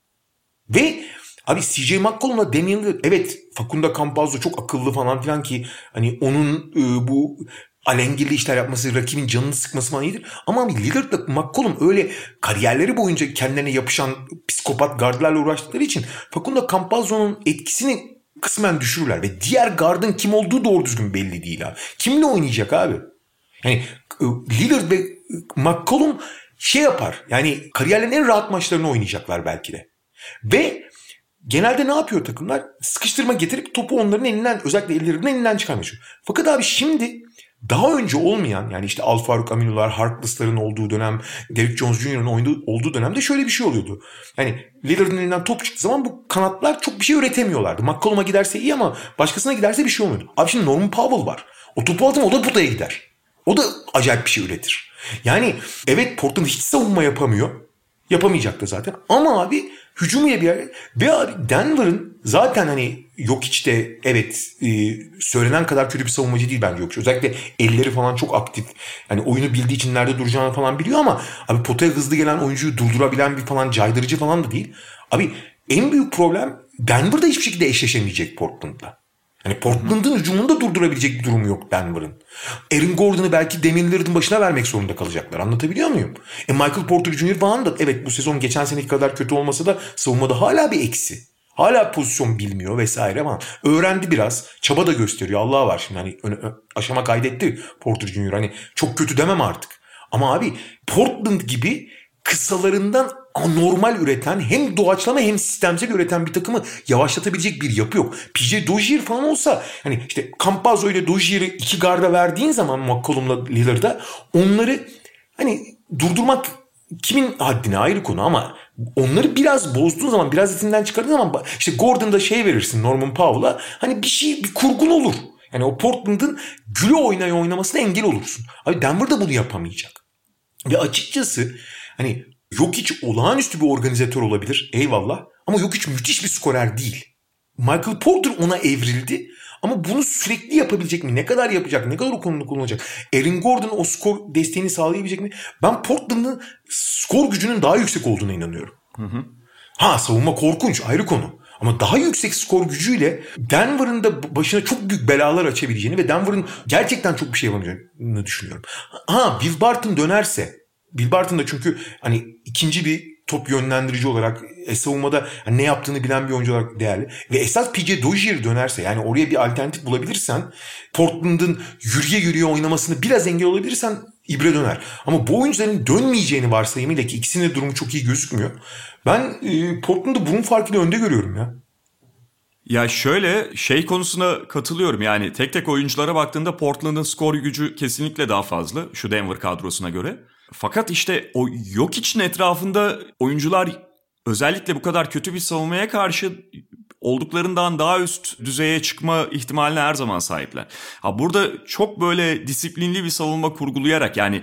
Ve abi CJ McCollum'la Damian evet Facundo Campazzo çok akıllı falan filan ki hani onun e, bu alengirli işler yapması, rakibin canını sıkması falan iyidir. Ama abi Lillard'la McCollum öyle kariyerleri boyunca kendilerine yapışan psikopat gardlarla uğraştıkları için Facundo Campazzo'nun etkisini kısmen düşürürler. Ve diğer gardın kim olduğu doğru düzgün belli değil abi. Kimle oynayacak abi? Yani e, Lillard ve McCollum şey yapar. Yani kariyerlerin en rahat maçlarını oynayacaklar belki de. Ve genelde ne yapıyor takımlar? Sıkıştırma getirip topu onların elinden özellikle ellerinden elinden çıkarmış. Fakat abi şimdi daha önce olmayan yani işte Al Faruk Aminular, Harkless'ların olduğu dönem, Derrick Jones Jr.'ın olduğu dönemde şöyle bir şey oluyordu. Yani Lillard'ın elinden top çıktığı zaman bu kanatlar çok bir şey üretemiyorlardı. McCollum'a giderse iyi ama başkasına giderse bir şey olmuyordu. Abi şimdi Norman Powell var. O topu aldı o da potaya gider. O da acayip bir şey üretir. Yani evet Portland hiç savunma yapamıyor. Yapamayacaktı zaten. Ama abi hücum bir yer. Ve abi Denver'ın zaten hani yok işte evet e, söylenen kadar kötü bir savunmacı değil bence yok. Özellikle elleri falan çok aktif. Yani oyunu bildiği için nerede duracağını falan biliyor ama abi potaya hızlı gelen oyuncuyu durdurabilen bir falan caydırıcı falan da değil. Abi en büyük problem Denver'da hiçbir şekilde eşleşemeyecek Portland'la. Yani Portland'ın hücumunu durdurabilecek bir durum yok Denver'ın. Aaron Gordon'ı belki Damian Lillard'ın başına vermek zorunda kalacaklar. Anlatabiliyor muyum? E Michael Porter Jr. falan da evet bu sezon geçen seneki kadar kötü olmasa da savunmada hala bir eksi. Hala pozisyon bilmiyor vesaire ama öğrendi biraz. Çaba da gösteriyor. Allah var şimdi hani aşama kaydetti Porter Jr. Hani çok kötü demem artık. Ama abi Portland gibi kısalarından anormal üreten hem doğaçlama hem sistemsel üreten bir takımı yavaşlatabilecek bir yapı yok. PJ Dozier falan olsa hani işte Campazzo ile Dozier'i iki garda verdiğin zaman McCollum'la Lillard'a onları hani durdurmak kimin haddine ayrı konu ama onları biraz bozduğun zaman biraz etinden çıkardığın zaman işte Gordon'da şey verirsin Norman Powell'a hani bir şey bir kurgun olur. Yani o Portland'ın gülü oynaya oynamasına engel olursun. Abi Denver da bunu yapamayacak. Ve açıkçası hani yok hiç olağanüstü bir organizatör olabilir. Eyvallah. Ama yok hiç müthiş bir skorer değil. Michael Porter ona evrildi. Ama bunu sürekli yapabilecek mi? Ne kadar yapacak? Ne kadar o konuda kullanacak? Aaron Gordon o skor desteğini sağlayabilecek mi? Ben Portland'ın skor gücünün daha yüksek olduğuna inanıyorum. Hı hı. Ha savunma korkunç ayrı konu. Ama daha yüksek skor gücüyle Denver'ın da başına çok büyük belalar açabileceğini ve Denver'ın gerçekten çok bir şey yapamayacağını düşünüyorum. Ha Bill Barton dönerse Bill Barton da çünkü hani ikinci bir top yönlendirici olarak e, savunmada hani ne yaptığını bilen bir oyuncu olarak değerli. Ve esas PJ Dozier dönerse yani oraya bir alternatif bulabilirsen Portland'ın yürüye yürüye oynamasını biraz engel olabilirsen ibre döner. Ama bu oyuncuların dönmeyeceğini varsayımıyla ki ikisinin de durumu çok iyi gözükmüyor. Ben e, Portland'ı bunun farkıyla önde görüyorum ya.
Ya şöyle şey konusuna katılıyorum. Yani tek tek oyunculara baktığında Portland'ın skor gücü kesinlikle daha fazla şu Denver kadrosuna göre. Fakat işte o yok için etrafında oyuncular özellikle bu kadar kötü bir savunmaya karşı olduklarından daha üst düzeye çıkma ihtimaline her zaman sahipler. Ha burada çok böyle disiplinli bir savunma kurgulayarak yani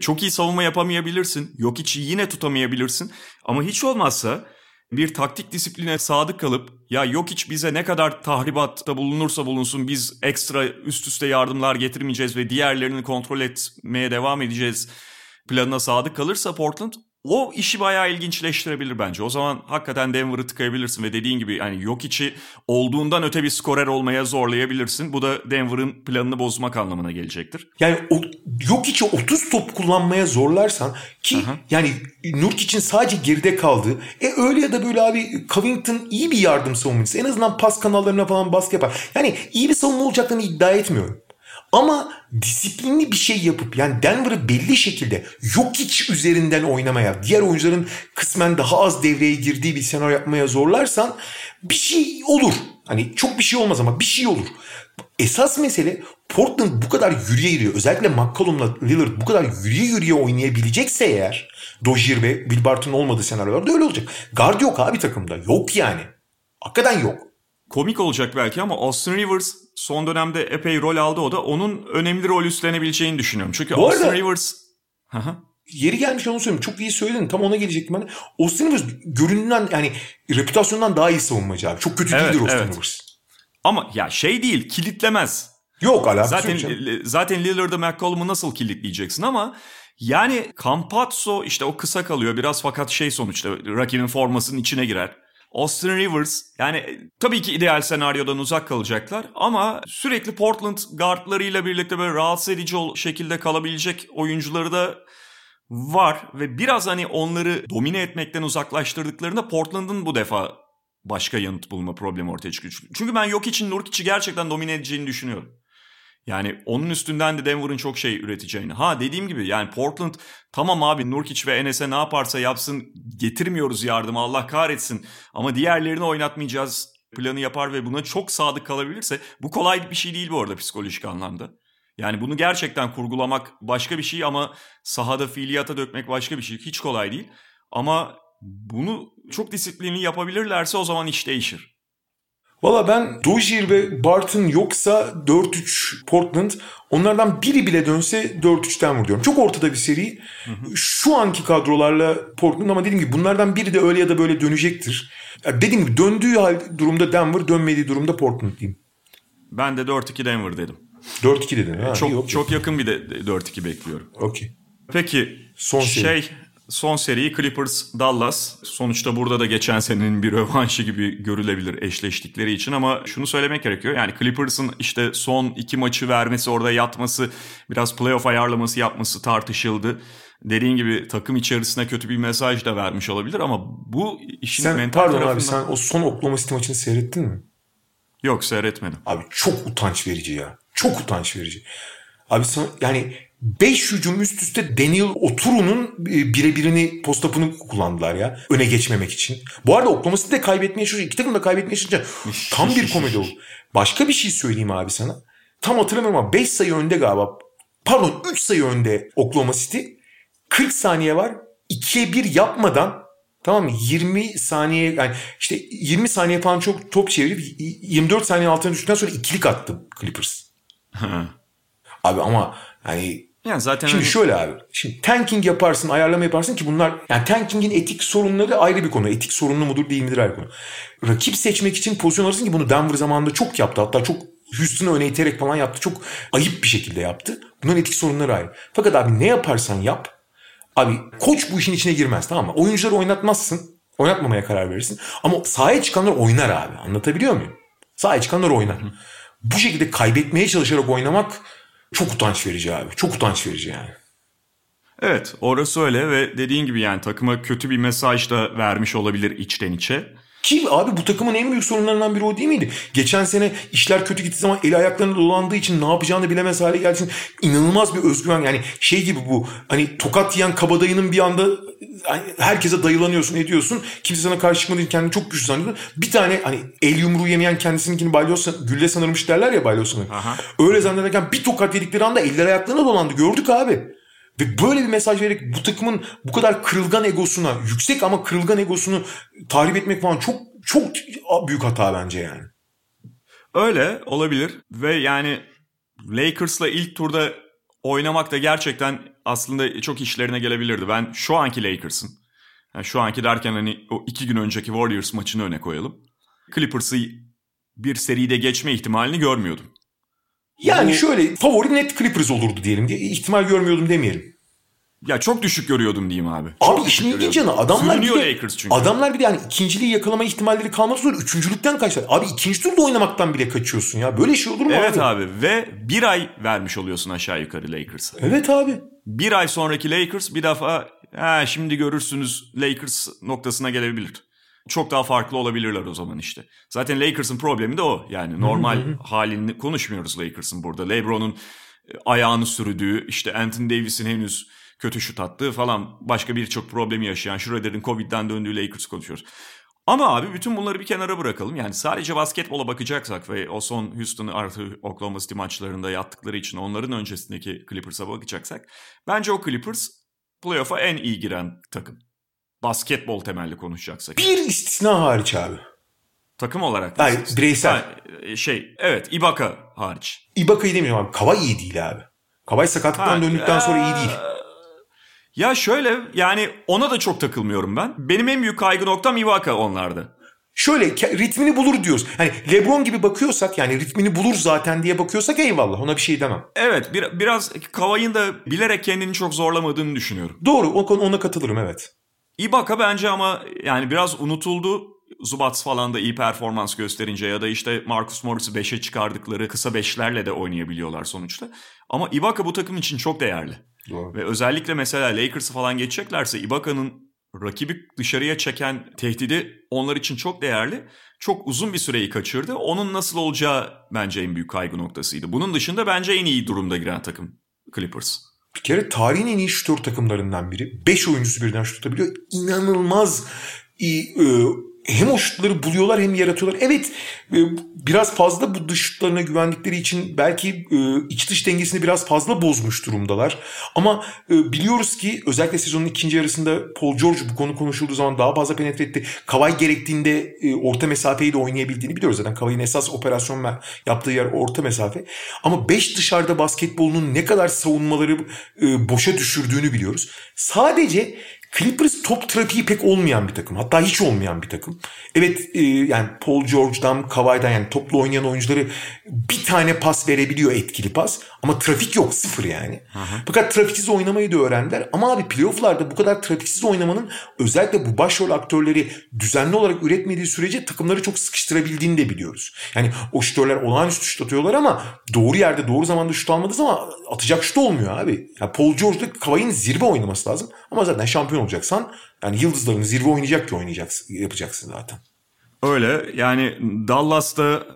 çok iyi savunma yapamayabilirsin. Yok içi yine tutamayabilirsin. Ama hiç olmazsa bir taktik disipline sadık kalıp ya yok hiç bize ne kadar tahribatta bulunursa bulunsun biz ekstra üst üste yardımlar getirmeyeceğiz ve diğerlerini kontrol etmeye devam edeceğiz planına sadık kalırsa Portland o işi bayağı ilginçleştirebilir bence. O zaman hakikaten Denver'ı tıkayabilirsin ve dediğin gibi yani yok içi olduğundan öte bir skorer olmaya zorlayabilirsin. Bu da Denver'ın planını bozmak anlamına gelecektir.
Yani o, yok içi 30 top kullanmaya zorlarsan ki Aha. yani Nurk için sadece geride kaldı. E öyle ya da böyle abi Covington iyi bir yardım savunmacısı. En azından pas kanallarına falan baskı yapar. Yani iyi bir savunma olacaklarını iddia etmiyorum. Ama disiplinli bir şey yapıp yani Denver'ı belli şekilde yok hiç üzerinden oynamaya, diğer oyuncuların kısmen daha az devreye girdiği bir senaryo yapmaya zorlarsan bir şey olur. Hani çok bir şey olmaz ama bir şey olur. Esas mesele Portland bu kadar yürüye yürüyor. Özellikle McCollum'la Lillard bu kadar yürüye yürüye oynayabilecekse eğer Dozier ve Bill Barton olmadığı senaryolarda öyle olacak. Guard yok abi takımda. Yok yani. Hakikaten yok.
Komik olacak belki ama Austin Rivers son dönemde epey rol aldı o da. Onun önemli rol üstlenebileceğini düşünüyorum. Çünkü Bu Austin arada, Rivers...
Yeri gelmiş onu söyleyeyim. Çok iyi söyledin. Tam ona gelecektim ben. Austin Rivers görünümden yani reputasyondan daha iyi savunmacı abi. Çok kötü evet, değildir Austin evet. Rivers.
Ama ya şey değil kilitlemez.
Yok alakası
zaten, yok Zaten Lillard'ı McCollum'u nasıl kilitleyeceksin ama yani Campazzo işte o kısa kalıyor biraz fakat şey sonuçta rakibin formasının içine girer. Austin Rivers yani tabii ki ideal senaryodan uzak kalacaklar ama sürekli Portland guardlarıyla birlikte böyle rahatsız edici şekilde kalabilecek oyuncuları da var ve biraz hani onları domine etmekten uzaklaştırdıklarında Portland'ın bu defa başka yanıt bulma problemi ortaya çıkıyor. Çünkü ben yok için Nurkic'i gerçekten domine edeceğini düşünüyorum. Yani onun üstünden de Denver'ın çok şey üreteceğini. Ha dediğim gibi yani Portland tamam abi Nurkic ve Enes'e ne yaparsa yapsın getirmiyoruz yardımı Allah kahretsin. Ama diğerlerini oynatmayacağız planı yapar ve buna çok sadık kalabilirse bu kolay bir şey değil bu arada psikolojik anlamda. Yani bunu gerçekten kurgulamak başka bir şey ama sahada fiiliyata dökmek başka bir şey. Hiç kolay değil. Ama bunu çok disiplinli yapabilirlerse o zaman iş değişir.
Valla ben Dozier ve Barton yoksa 4-3 Portland onlardan biri bile dönse 4-3'ten vuruyorum. Çok ortada bir seri. Hı hı. Şu anki kadrolarla Portland ama dediğim gibi bunlardan biri de öyle ya da böyle dönecektir. Ya dediğim gibi döndüğü hal durumda Denver, dönmediği durumda Portland diyeyim.
Ben de 4-2 Denver dedim.
4-2 dedin ha.
Çok, iyi, çok yakın bir de 4-2 bekliyorum.
Okey.
Peki Son şey seri son seriyi Clippers Dallas. Sonuçta burada da geçen senenin bir rövanşı gibi görülebilir eşleştikleri için ama şunu söylemek gerekiyor. Yani Clippers'ın işte son iki maçı vermesi orada yatması biraz playoff ayarlaması yapması tartışıldı. Dediğin gibi takım içerisine kötü bir mesaj da vermiş olabilir ama bu işin
sen,
mental
pardon
tarafından...
abi sen o son Oklahoma City maçını seyrettin mi?
Yok seyretmedim.
Abi çok utanç verici ya. Çok utanç verici. Abi sana, yani 5 hücum üst üste Daniel Oturu'nun e, birebirini postapını kullandılar ya. Öne geçmemek için. Bu arada Oklahoma City de kaybetmeye çalışıyor. İki takım da kaybetmeye çalışınca tam bir komedi oldu. Başka bir şey söyleyeyim abi sana. Tam hatırlamıyorum ama 5 sayı önde galiba. Pardon 3 sayı önde Oklahoma City. 40 saniye var. 2'ye 1 yapmadan tamam mı 20 saniye yani işte 20 saniye falan çok top çevirip 24 saniye altına düştükten sonra ikilik attı Clippers. Abi ama hani
yani zaten
Şimdi
hani...
şöyle abi. Şimdi tanking yaparsın, ayarlama yaparsın ki bunlar yani tankingin etik sorunları ayrı bir konu. Etik sorunlu mudur değil midir ayrı konu. Rakip seçmek için pozisyon alırsın ki bunu Denver zamanında çok yaptı. Hatta çok Houston'ı öne iterek falan yaptı. Çok ayıp bir şekilde yaptı. Bunların etik sorunları ayrı. Fakat abi ne yaparsan yap. Abi koç bu işin içine girmez tamam mı? Oyuncuları oynatmazsın. Oynatmamaya karar verirsin. Ama sahaya çıkanlar oynar abi. Anlatabiliyor muyum? Sahaya çıkanlar oynar. Bu şekilde kaybetmeye çalışarak oynamak çok utanç verici abi. Çok utanç verici yani.
Evet orası öyle ve dediğin gibi yani takıma kötü bir mesaj da vermiş olabilir içten içe.
Ki abi bu takımın en büyük sorunlarından biri o değil miydi? Geçen sene işler kötü gittiği zaman eli ayaklarına dolandığı için ne yapacağını bilemez hale geldiği için inanılmaz bir özgüven. Yani şey gibi bu hani tokat yiyen kabadayının bir anda hani herkese dayılanıyorsun ediyorsun. Kimse sana karşı çıkmadığı için kendini çok güçlü zannediyorsun. Bir tane hani el yumruğu yemeyen kendisininkini balyoz, gülle sanırmış derler ya balyoz. Öyle zannederken bir tokat yedikleri anda eller ayaklarına dolandı. Gördük abi. Ve böyle bir mesaj vererek bu takımın bu kadar kırılgan egosuna, yüksek ama kırılgan egosunu tahrip etmek falan çok çok büyük hata bence yani.
Öyle olabilir ve yani Lakers'la ilk turda oynamak da gerçekten aslında çok işlerine gelebilirdi. Ben şu anki Lakers'ın, yani şu anki derken hani o iki gün önceki Warriors maçını öne koyalım. Clippers'ı bir seride geçme ihtimalini görmüyordum.
Yani Bu... şöyle favori net Clippers olurdu diyelim. İhtimal görmüyordum demeyelim.
Ya çok düşük görüyordum diyeyim abi.
Abi işin ilginç yanı adamlar bir de, Lakers çünkü. adamlar bir de yani ikinciliği yakalama ihtimalleri kalmak zor. Üçüncülükten kaçlar. Abi ikinci turda oynamaktan bile kaçıyorsun ya. Böyle şey olur mu
evet
abi?
abi ve bir ay vermiş oluyorsun aşağı yukarı Lakers'a.
Evet abi.
Bir ay sonraki Lakers bir defa ha, şimdi görürsünüz Lakers noktasına gelebilir. Çok daha farklı olabilirler o zaman işte. Zaten Lakers'ın problemi de o. Yani normal halini konuşmuyoruz Lakers'ın burada. LeBron'un e, ayağını sürdüğü, işte Anthony Davis'in henüz kötü şut attığı falan başka birçok problemi yaşayan Schroeder'in Covid'den döndüğü Lakers konuşuyoruz. Ama abi bütün bunları bir kenara bırakalım. Yani sadece basketbola bakacaksak ve o son Houston artı Oklahoma City maçlarında yattıkları için onların öncesindeki Clippers'a bakacaksak bence o Clippers playoff'a en iyi giren takım. Basketbol temelli konuşacaksak.
Bir istisna hariç abi.
Takım olarak.
Hayır bireysel. Ha,
e, şey evet Ibaka hariç.
Ibaka'yı demiyorum abi. Kavay iyi değil abi. Kavay sakatlıktan ha, döndükten sonra iyi değil.
Ya şöyle yani ona da çok takılmıyorum ben. Benim en büyük kaygı noktam Ivaka onlarda.
Şöyle ritmini bulur diyoruz. Hani LeBron gibi bakıyorsak yani ritmini bulur zaten diye bakıyorsak eyvallah ona bir şey demem.
Evet bir, biraz Kavay'ın da bilerek kendini çok zorlamadığını düşünüyorum.
Doğru ona katılırım evet.
Ibaka bence ama yani biraz unutuldu. Zubats falan da iyi performans gösterince ya da işte Marcus Morris'i 5'e çıkardıkları kısa 5'lerle de oynayabiliyorlar sonuçta. Ama Ibaka bu takım için çok değerli. Doğru. Ve özellikle mesela Lakers'ı falan geçeceklerse Ibaka'nın rakibi dışarıya çeken tehdidi onlar için çok değerli. Çok uzun bir süreyi kaçırdı. Onun nasıl olacağı bence en büyük kaygı noktasıydı. Bunun dışında bence en iyi durumda giren takım Clippers.
Bir kere tarihin en iyi şutör takımlarından biri. 5 oyuncusu birden şut atabiliyor. İnanılmaz iyi, e, hem o şutları buluyorlar hem yaratıyorlar. Evet e, biraz fazla bu dış şutlarına güvendikleri için belki e, iç dış dengesini biraz fazla bozmuş durumdalar. Ama e, biliyoruz ki özellikle sezonun ikinci yarısında Paul George bu konu konuşulduğu zaman daha fazla penetre etti. Kavay gerektiğinde orta mesafeyi de oynayabildiğini biliyoruz zaten. Kavay'ın esas operasyon yaptığı yer orta mesafe. Ama 5 dışarıda basketbolunun ne kadar savunmaları boşa düşürdüğünü biliyoruz. Sadece Clippers top trafiği pek olmayan bir takım. Hatta hiç olmayan bir takım. Evet e, yani Paul George'dan, Kawhi'den yani toplu oynayan oyuncuları bir tane pas verebiliyor etkili pas. Ama trafik yok sıfır yani. Hı hı. Fakat trafiksiz oynamayı da öğrendiler. Ama abi playofflarda bu kadar trafiksiz oynamanın özellikle bu başrol aktörleri düzenli olarak üretmediği sürece takımları çok sıkıştırabildiğini de biliyoruz. Yani o şutörler olağanüstü şut atıyorlar ama doğru yerde doğru zamanda şut almadığı zaman atacak şut olmuyor abi. Yani Paul George'da Kawhi'nin zirve oynaması lazım. Ama zaten şampiyon olacaksan yani yıldızların zirve oynayacak ki oynayacaksın, yapacaksın zaten.
Öyle yani Dallas'ta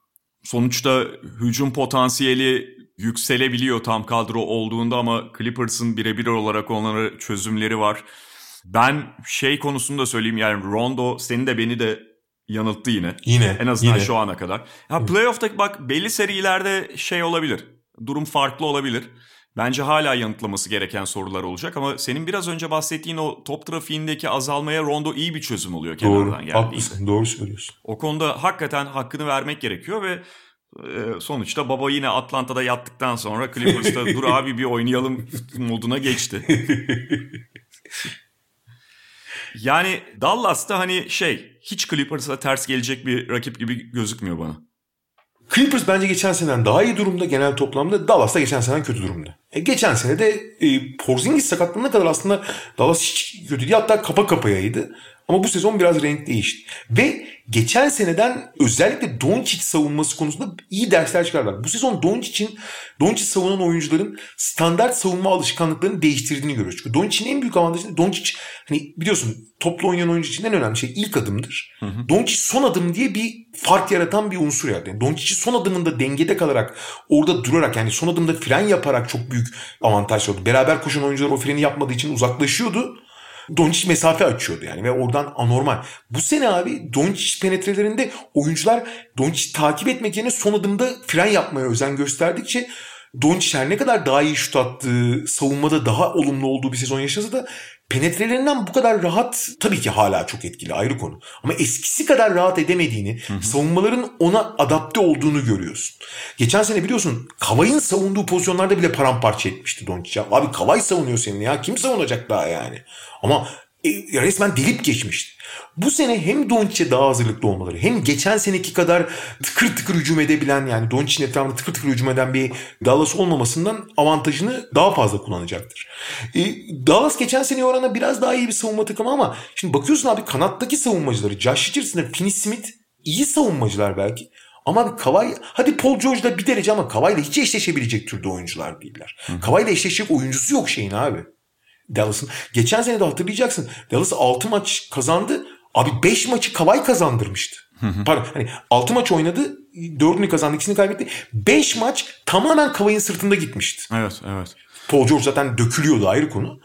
sonuçta hücum potansiyeli yükselebiliyor tam kadro olduğunda ama Clippers'ın birebir olarak onlara çözümleri var. Ben şey konusunda söyleyeyim yani Rondo seni de beni de yanılttı yine.
Yine.
En azından
yine.
şu ana kadar. Ya playoff'ta bak belli serilerde şey olabilir. Durum farklı olabilir. Bence hala yanıtlaması gereken sorular olacak ama senin biraz önce bahsettiğin o top trafiğindeki azalmaya Rondo iyi bir çözüm oluyor
Doğru.
kenardan geldiğinde.
Haklısın. Doğru söylüyorsun.
O konuda hakikaten hakkını vermek gerekiyor ve e, sonuçta baba yine Atlanta'da yattıktan sonra Clippers'ta dur abi bir oynayalım moduna geçti. Yani Dallas'ta hani şey hiç Clippers'a ters gelecek bir rakip gibi gözükmüyor bana.
Clippers bence geçen seneden daha iyi durumda genel toplamda. Dallas da geçen seneden kötü durumda. E, geçen sene de e, Porzingis sakatlanana kadar aslında Dallas hiç kötü değil. Hatta kapa kapayaydı. Ama bu sezon biraz renk değişti. Ve geçen seneden özellikle Doncic savunması konusunda iyi dersler çıkardılar. Bu sezon Doncic'in Doncic savunan oyuncuların standart savunma alışkanlıklarını değiştirdiğini görüyoruz. Çünkü Doncic'in en büyük avantajı Doncic hani biliyorsun toplu oynayan oyuncu için en önemli şey ilk adımdır. Doncic son adım diye bir fark yaratan bir unsur yarattı. Yani Doncic'i son adımında dengede kalarak orada durarak yani son adımda fren yaparak çok büyük avantaj oldu. Beraber koşan oyuncular o freni yapmadığı için uzaklaşıyordu. Doncic mesafe açıyordu yani ve oradan anormal. Bu sene abi Doncic penetrelerinde oyuncular Doncic takip etmek yerine son adımda fren yapmaya özen gösterdikçe Doncic her ne kadar daha iyi şut attığı, savunmada daha olumlu olduğu bir sezon yaşasa da penetrelerinden bu kadar rahat tabii ki hala çok etkili ayrı konu. Ama eskisi kadar rahat edemediğini, savunmaların ona adapte olduğunu görüyorsun. Geçen sene biliyorsun Kavay'ın savunduğu pozisyonlarda bile paramparça etmişti Doncic. ya. Abi Kavay savunuyor seni ya. Kim savunacak daha yani? Ama e, resmen delip geçmişti. Bu sene hem Doncic'e daha hazırlıklı olmaları hem geçen seneki kadar tıkır tıkır hücum edebilen yani Doncic'in etrafında tıkır tıkır hücum eden bir Dallas olmamasından avantajını daha fazla kullanacaktır. E, Dallas geçen seneye oranla biraz daha iyi bir savunma takımı ama şimdi bakıyorsun abi kanattaki savunmacıları Josh Richardson, Finney Smith iyi savunmacılar belki. Ama abi Kawhi, hadi Paul George'da bir derece ama Kawhi'yle hiç eşleşebilecek türde oyuncular değiller. Kawhi'yle eşleşecek oyuncusu yok şeyin abi. Dallas'ın. Geçen sene de hatırlayacaksın. Dallas 6 maç kazandı. Abi 5 maçı Kawhi kazandırmıştı. Pardon hani 6 maç oynadı. 4'ünü kazandı ikisini kaybetti. 5 maç tamamen Kawhi'nin sırtında gitmişti.
Evet, evet.
Paul George zaten dökülüyordu ayrı konu.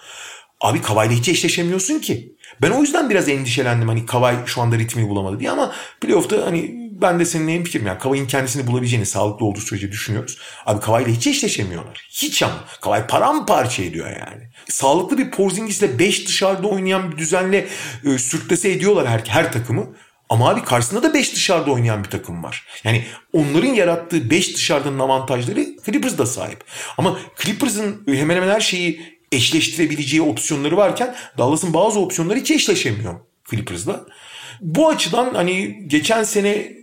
Abi Kawhi'yle hiç eşleşemiyorsun ki. Ben o yüzden biraz endişelendim hani Kawhi şu anda ritmini bulamadı diye ama playoff'ta hani ben de seninle en fikrim yani Kawhi'nin kendisini bulabileceğini sağlıklı olduğu sürece düşünüyoruz. Abi Kawhi'yle hiç eşleşemiyorlar. Hiç ama. Kawhi paramparça ediyor yani. Sağlıklı bir Porzingis'le 5 dışarıda oynayan bir düzenle e, sürklese ediyorlar her, her takımı. Ama abi karşısında da 5 dışarıda oynayan bir takım var. Yani onların yarattığı 5 dışarıdanın avantajları Clippers da sahip. Ama Clippers'ın hemen hemen her şeyi eşleştirebileceği opsiyonları varken Dallas'ın bazı opsiyonları hiç eşleşemiyor Clippers'la. Bu açıdan hani geçen sene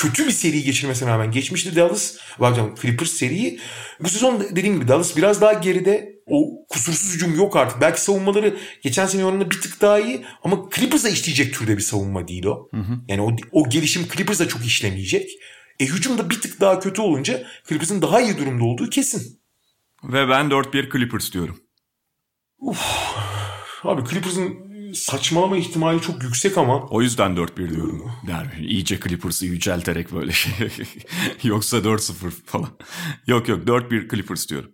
kötü bir seri geçirmesine rağmen geçmişti Dallas. Bakacağım Clippers seriyi. Bu sezon dediğim gibi Dallas biraz daha geride. O kusursuz hücum yok artık. Belki savunmaları geçen sene oranında bir tık daha iyi ama Clippers'a işleyecek türde bir savunma değil o. Yani o, o gelişim Clippers'a çok işlemeyecek. E hücum da bir tık daha kötü olunca Clippers'ın daha iyi durumda olduğu kesin.
Ve ben 4-1 Clippers diyorum.
Abi Clippers'ın saçmalama ihtimali çok yüksek ama
O yüzden 4-1 diyorum. Der, iyice Clippers'ı yücelterek böyle şey. Yoksa 4-0 falan. Yok yok 4-1 Clippers diyorum.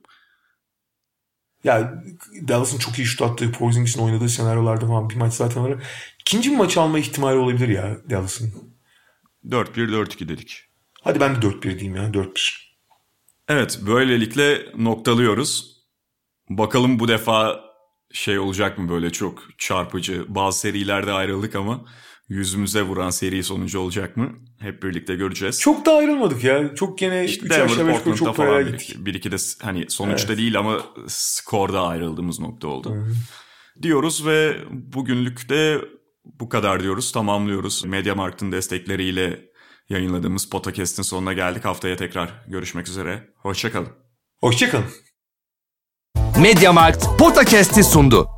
ya Dallas'ın çok iyi şut attığı Porzingis'in oynadığı senaryolarda falan bir maç zaten var. İkinci bir maç alma ihtimali olabilir ya Dallas'ın.
4-1-4-2 dedik.
Hadi ben de 4-1 diyeyim ya 4-1.
Evet böylelikle noktalıyoruz. Bakalım bu defa şey olacak mı böyle çok çarpıcı. Bazı serilerde ayrıldık ama yüzümüze vuran seri sonucu olacak mı? Hep birlikte göreceğiz.
Çok da ayrılmadık ya. Çok gene 3
Denver,
aşağı 5 yukarı çok
falan
paralel
bir,
gittik.
bir iki de hani sonuçta değil ama skorda ayrıldığımız nokta oldu. Diyoruz ve bugünlük de bu kadar diyoruz. Tamamlıyoruz. Mediamarkt'ın destekleriyle yayınladığımız podcast'in sonuna geldik. Haftaya tekrar görüşmek üzere. Hoşçakalın.
Hoşçakalın.
Mediamarkt Podcast'i sundu.